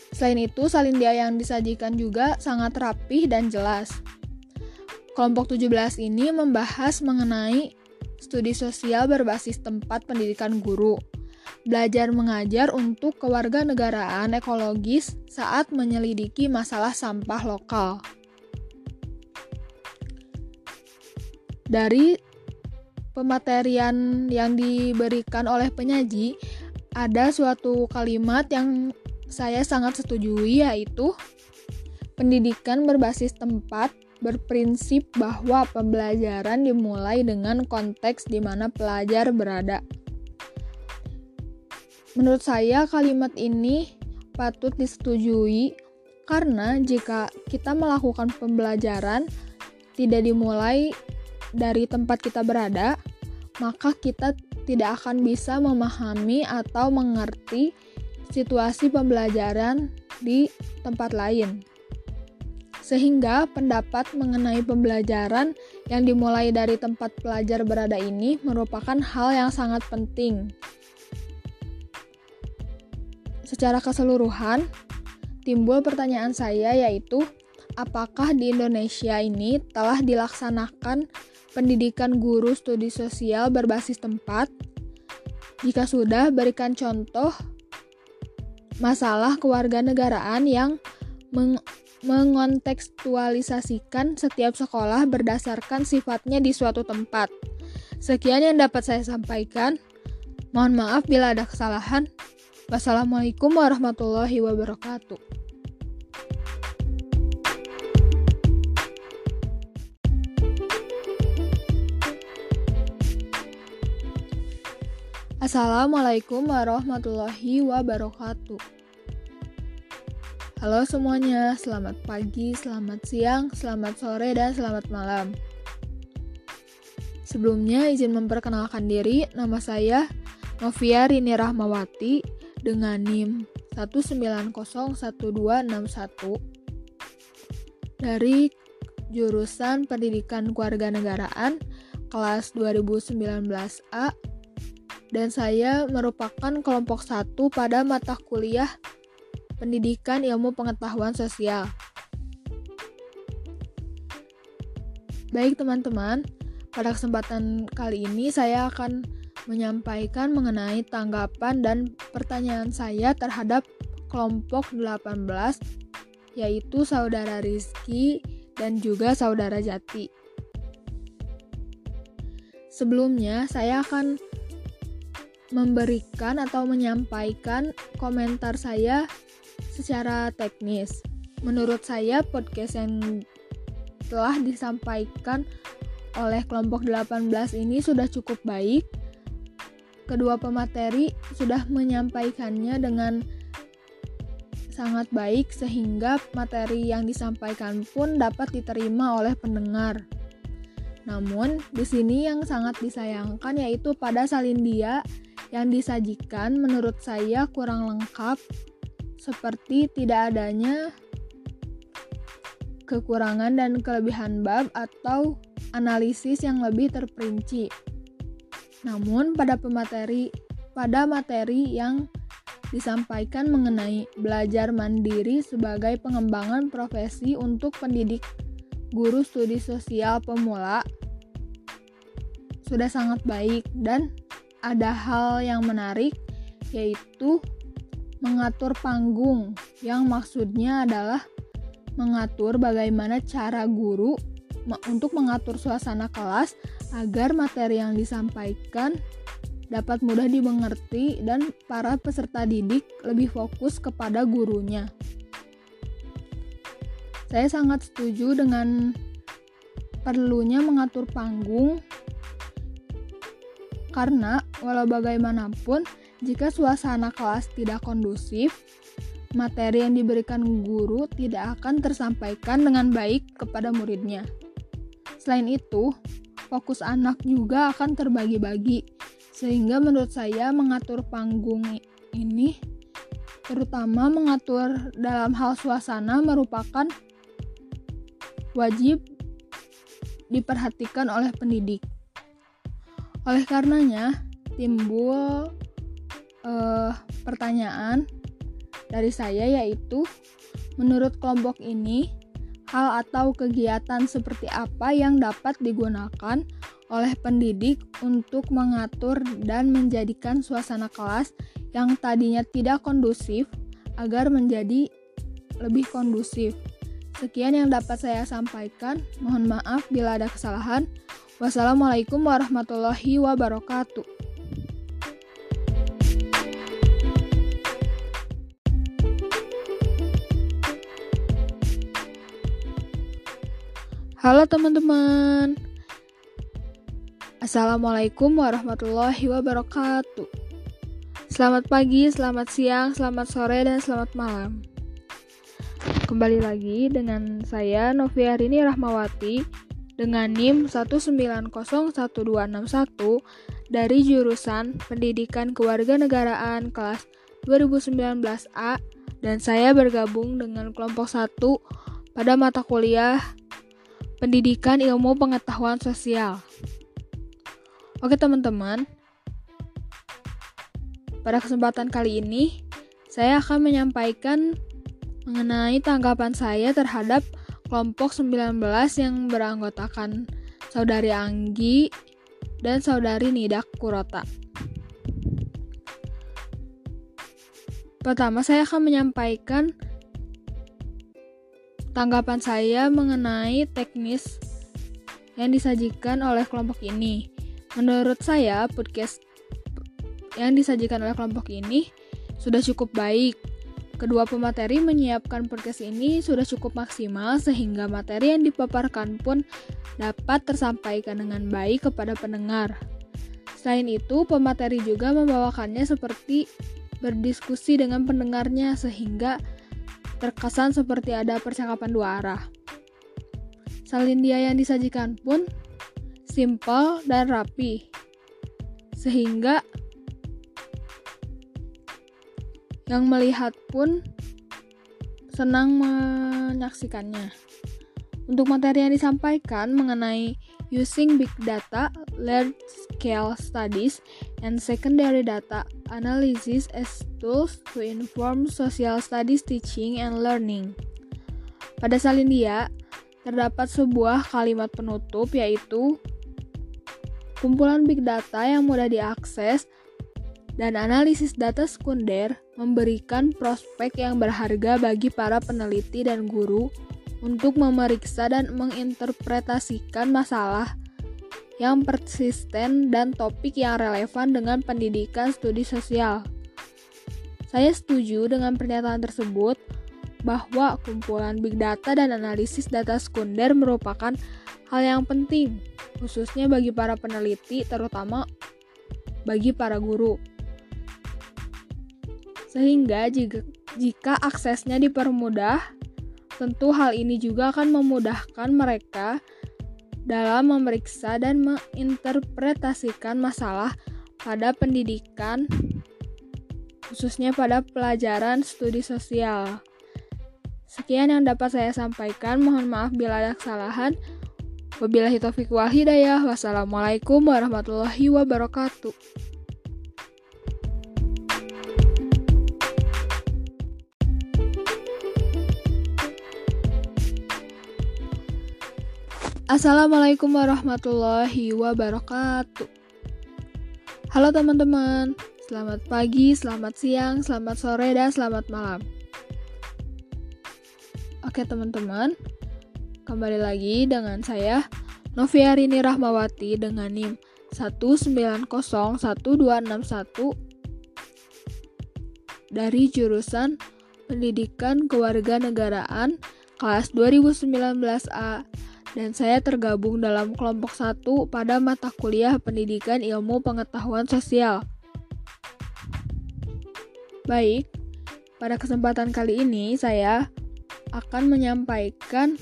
Selain itu, salindia yang disajikan juga sangat rapih dan jelas. Kelompok 17 ini membahas mengenai studi sosial berbasis tempat pendidikan guru, belajar mengajar untuk kewarganegaraan ekologis saat menyelidiki masalah sampah lokal. Dari pematerian yang diberikan oleh penyaji, ada suatu kalimat yang saya sangat setujui yaitu pendidikan berbasis tempat berprinsip bahwa pembelajaran dimulai dengan konteks di mana pelajar berada. Menurut saya, kalimat ini patut disetujui karena jika kita melakukan pembelajaran tidak dimulai dari tempat kita berada, maka kita tidak akan bisa memahami atau mengerti situasi pembelajaran di tempat lain sehingga pendapat mengenai pembelajaran yang dimulai dari tempat pelajar berada ini merupakan hal yang sangat penting. Secara keseluruhan, timbul pertanyaan saya yaitu apakah di Indonesia ini telah dilaksanakan pendidikan guru studi sosial berbasis tempat? Jika sudah, berikan contoh masalah kewarganegaraan yang mengontekstualisasikan setiap sekolah berdasarkan sifatnya di suatu tempat. Sekian yang dapat saya sampaikan. Mohon maaf bila ada kesalahan. Wassalamualaikum warahmatullahi wabarakatuh. Assalamualaikum warahmatullahi wabarakatuh. Halo semuanya, selamat pagi, selamat siang, selamat sore, dan selamat malam. Sebelumnya izin memperkenalkan diri, nama saya Novia Rini Rahmawati dengan NIM 1901261 dari jurusan Pendidikan Kewarganegaraan kelas 2019A dan saya merupakan kelompok satu pada mata kuliah Pendidikan Ilmu Pengetahuan Sosial. Baik teman-teman, pada kesempatan kali ini saya akan menyampaikan mengenai tanggapan dan pertanyaan saya terhadap kelompok 18 yaitu saudara Rizky dan juga saudara Jati. Sebelumnya, saya akan memberikan atau menyampaikan komentar saya secara teknis. Menurut saya podcast yang telah disampaikan oleh kelompok 18 ini sudah cukup baik. Kedua pemateri sudah menyampaikannya dengan sangat baik sehingga materi yang disampaikan pun dapat diterima oleh pendengar. Namun, di sini yang sangat disayangkan yaitu pada salindia yang disajikan menurut saya kurang lengkap seperti tidak adanya kekurangan dan kelebihan bab atau analisis yang lebih terperinci. Namun pada pemateri pada materi yang disampaikan mengenai belajar mandiri sebagai pengembangan profesi untuk pendidik guru studi sosial pemula sudah sangat baik dan ada hal yang menarik yaitu mengatur panggung, yang maksudnya adalah mengatur bagaimana cara guru untuk mengatur suasana kelas agar materi yang disampaikan dapat mudah dimengerti dan para peserta didik lebih fokus kepada gurunya. Saya sangat setuju dengan perlunya mengatur panggung karena walau bagaimanapun jika suasana kelas tidak kondusif, materi yang diberikan guru tidak akan tersampaikan dengan baik kepada muridnya. Selain itu, fokus anak juga akan terbagi-bagi, sehingga menurut saya mengatur panggung ini, terutama mengatur dalam hal suasana, merupakan wajib diperhatikan oleh pendidik. Oleh karenanya, timbul uh, pertanyaan dari saya yaitu menurut kelompok ini hal atau kegiatan seperti apa yang dapat digunakan oleh pendidik untuk mengatur dan menjadikan suasana kelas yang tadinya tidak kondusif agar menjadi lebih kondusif. Sekian yang dapat saya sampaikan. Mohon maaf bila ada kesalahan. Wassalamualaikum warahmatullahi wabarakatuh. Halo teman-teman. Assalamualaikum warahmatullahi wabarakatuh. Selamat pagi, selamat siang, selamat sore, dan selamat malam. Kembali lagi dengan saya Novia Rini Rahmawati Dengan NIM 1901261 Dari jurusan Pendidikan Kewarganegaraan kelas 2019A Dan saya bergabung dengan kelompok 1 pada mata kuliah Pendidikan Ilmu Pengetahuan Sosial. Oke, teman-teman. Pada kesempatan kali ini, saya akan menyampaikan mengenai tanggapan saya terhadap kelompok 19 yang beranggotakan Saudari Anggi dan Saudari Nidak Kurota. Pertama, saya akan menyampaikan tanggapan saya mengenai teknis yang disajikan oleh kelompok ini. Menurut saya, podcast yang disajikan oleh kelompok ini sudah cukup baik. Kedua pemateri menyiapkan podcast ini sudah cukup maksimal sehingga materi yang dipaparkan pun dapat tersampaikan dengan baik kepada pendengar. Selain itu, pemateri juga membawakannya seperti berdiskusi dengan pendengarnya sehingga terkesan seperti ada percakapan dua arah. Salin dia yang disajikan pun simpel dan rapi, sehingga yang melihat pun senang menyaksikannya. Untuk materi yang disampaikan mengenai using big data, large scale studies, and secondary data analysis as tools to inform social studies teaching and learning. Pada Salindia, terdapat sebuah kalimat penutup yaitu kumpulan big data yang mudah diakses dan analisis data sekunder memberikan prospek yang berharga bagi para peneliti dan guru untuk memeriksa dan menginterpretasikan masalah yang persisten dan topik yang relevan dengan pendidikan studi sosial. Saya setuju dengan pernyataan tersebut bahwa kumpulan big data dan analisis data sekunder merupakan hal yang penting, khususnya bagi para peneliti, terutama bagi para guru. Sehingga jika, jika aksesnya dipermudah, Tentu hal ini juga akan memudahkan mereka dalam memeriksa dan menginterpretasikan masalah pada pendidikan, khususnya pada pelajaran studi sosial. Sekian yang dapat saya sampaikan. Mohon maaf bila ada kesalahan. Wabillahi taufiq wal hidayah. Wassalamualaikum warahmatullahi wabarakatuh. Assalamualaikum warahmatullahi wabarakatuh. Halo teman-teman, selamat pagi, selamat siang, selamat sore, dan selamat malam. Oke teman-teman, kembali lagi dengan saya Noviarini Rahmawati dengan NIM 1901261 dari jurusan Pendidikan Kewarganegaraan kelas 2019A dan saya tergabung dalam kelompok satu pada mata kuliah Pendidikan Ilmu Pengetahuan Sosial. Baik, pada kesempatan kali ini saya akan menyampaikan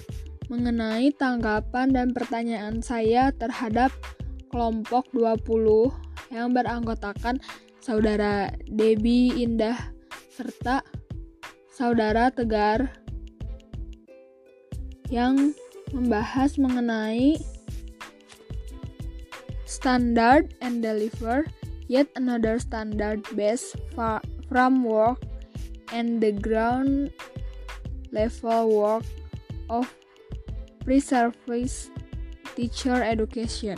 mengenai tanggapan dan pertanyaan saya terhadap kelompok 20 yang beranggotakan Saudara Debi Indah serta Saudara Tegar yang membahas mengenai standard and deliver yet another standard based framework and the ground level work of pre-service teacher education.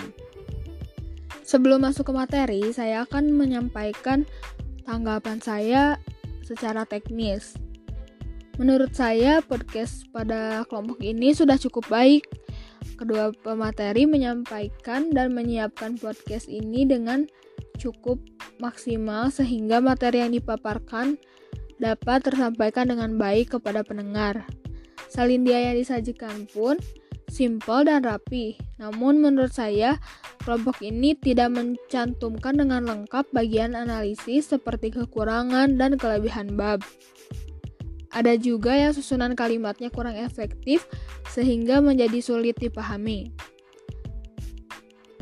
Sebelum masuk ke materi, saya akan menyampaikan tanggapan saya secara teknis. Menurut saya, podcast pada kelompok ini sudah cukup baik. Kedua pemateri menyampaikan dan menyiapkan podcast ini dengan cukup maksimal sehingga materi yang dipaparkan dapat tersampaikan dengan baik kepada pendengar. Salindia yang disajikan pun simpel dan rapi. Namun menurut saya, kelompok ini tidak mencantumkan dengan lengkap bagian analisis seperti kekurangan dan kelebihan bab. Ada juga yang susunan kalimatnya kurang efektif sehingga menjadi sulit dipahami.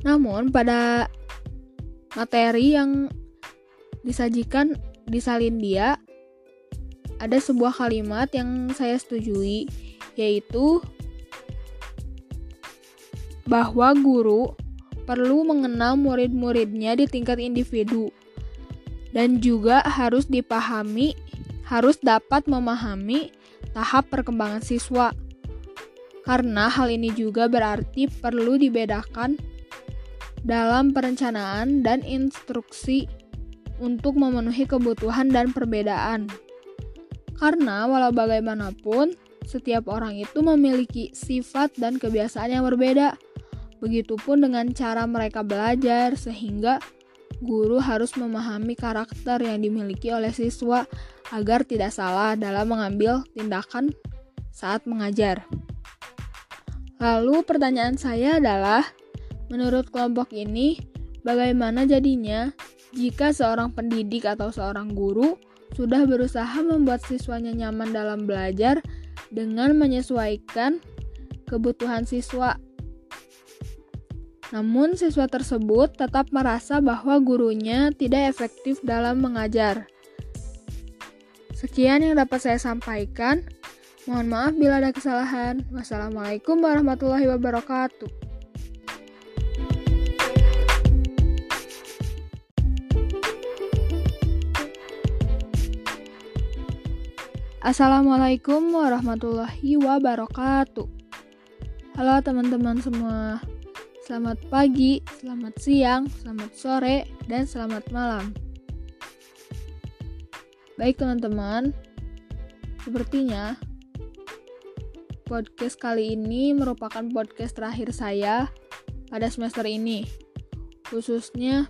Namun pada materi yang disajikan di Salindia ada sebuah kalimat yang saya setujui yaitu bahwa guru perlu mengenal murid-muridnya di tingkat individu dan juga harus dipahami harus dapat memahami tahap perkembangan siswa. Karena hal ini juga berarti perlu dibedakan dalam perencanaan dan instruksi untuk memenuhi kebutuhan dan perbedaan. Karena walau bagaimanapun, setiap orang itu memiliki sifat dan kebiasaan yang berbeda. Begitupun dengan cara mereka belajar, sehingga guru harus memahami karakter yang dimiliki oleh siswa agar tidak salah dalam mengambil tindakan saat mengajar. Lalu, pertanyaan saya adalah: menurut kelompok ini, bagaimana jadinya jika seorang pendidik atau seorang guru sudah berusaha membuat siswanya nyaman dalam belajar dengan menyesuaikan kebutuhan siswa. Namun, siswa tersebut tetap merasa bahwa gurunya tidak efektif dalam mengajar. Sekian yang dapat saya sampaikan. Mohon maaf bila ada kesalahan. Wassalamualaikum warahmatullahi wabarakatuh. Assalamualaikum warahmatullahi wabarakatuh. Halo teman-teman semua. Selamat pagi, selamat siang, selamat sore, dan selamat malam. Baik teman-teman, sepertinya podcast kali ini merupakan podcast terakhir saya pada semester ini, khususnya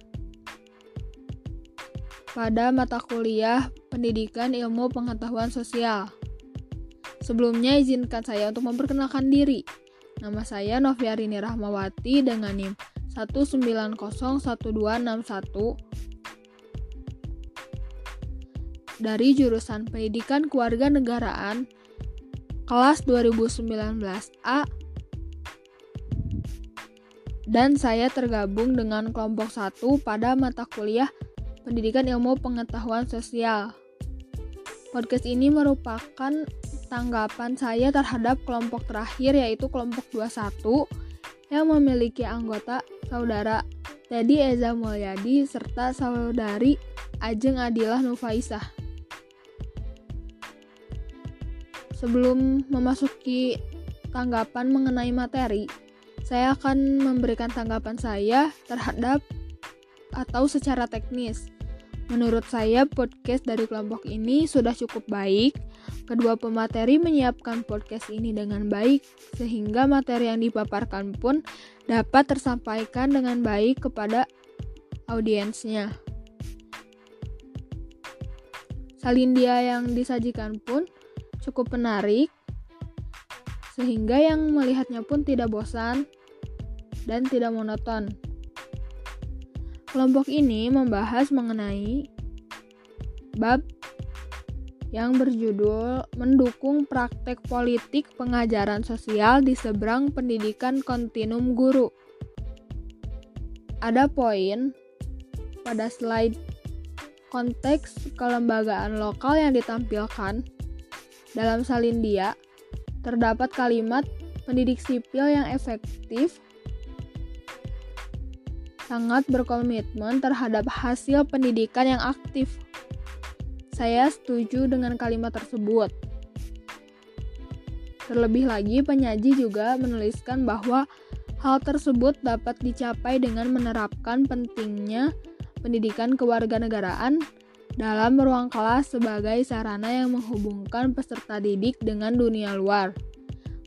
pada mata kuliah Pendidikan Ilmu Pengetahuan Sosial. Sebelumnya izinkan saya untuk memperkenalkan diri. Nama saya Noviarini Rahmawati dengan NIM 1901261 dari jurusan Pendidikan Kewarganegaraan kelas 2019A dan saya tergabung dengan kelompok 1 pada mata kuliah Pendidikan Ilmu Pengetahuan Sosial. Podcast ini merupakan tanggapan saya terhadap kelompok terakhir yaitu kelompok 21 yang memiliki anggota saudara Teddy Eza Mulyadi serta saudari Ajeng Adilah Nufaisah. Sebelum memasuki tanggapan mengenai materi, saya akan memberikan tanggapan saya terhadap atau secara teknis. Menurut saya, podcast dari kelompok ini sudah cukup baik. Kedua pemateri menyiapkan podcast ini dengan baik, sehingga materi yang dipaparkan pun dapat tersampaikan dengan baik kepada audiensnya. Salindia yang disajikan pun cukup menarik, sehingga yang melihatnya pun tidak bosan dan tidak monoton. Kelompok ini membahas mengenai bab yang berjudul Mendukung Praktek Politik Pengajaran Sosial di Seberang Pendidikan Kontinum Guru. Ada poin pada slide konteks kelembagaan lokal yang ditampilkan dalam salindia terdapat kalimat pendidik sipil yang efektif sangat berkomitmen terhadap hasil pendidikan yang aktif. Saya setuju dengan kalimat tersebut. Terlebih lagi, penyaji juga menuliskan bahwa hal tersebut dapat dicapai dengan menerapkan pentingnya pendidikan kewarganegaraan dalam ruang kelas sebagai sarana yang menghubungkan peserta didik dengan dunia luar.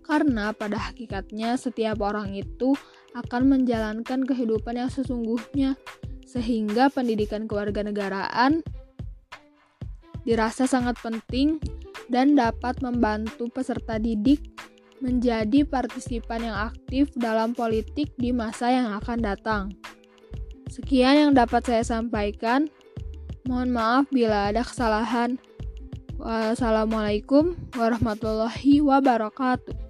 Karena pada hakikatnya setiap orang itu akan menjalankan kehidupan yang sesungguhnya, sehingga pendidikan kewarganegaraan dirasa sangat penting dan dapat membantu peserta didik menjadi partisipan yang aktif dalam politik di masa yang akan datang. Sekian yang dapat saya sampaikan. Mohon maaf bila ada kesalahan. Wassalamualaikum warahmatullahi wabarakatuh.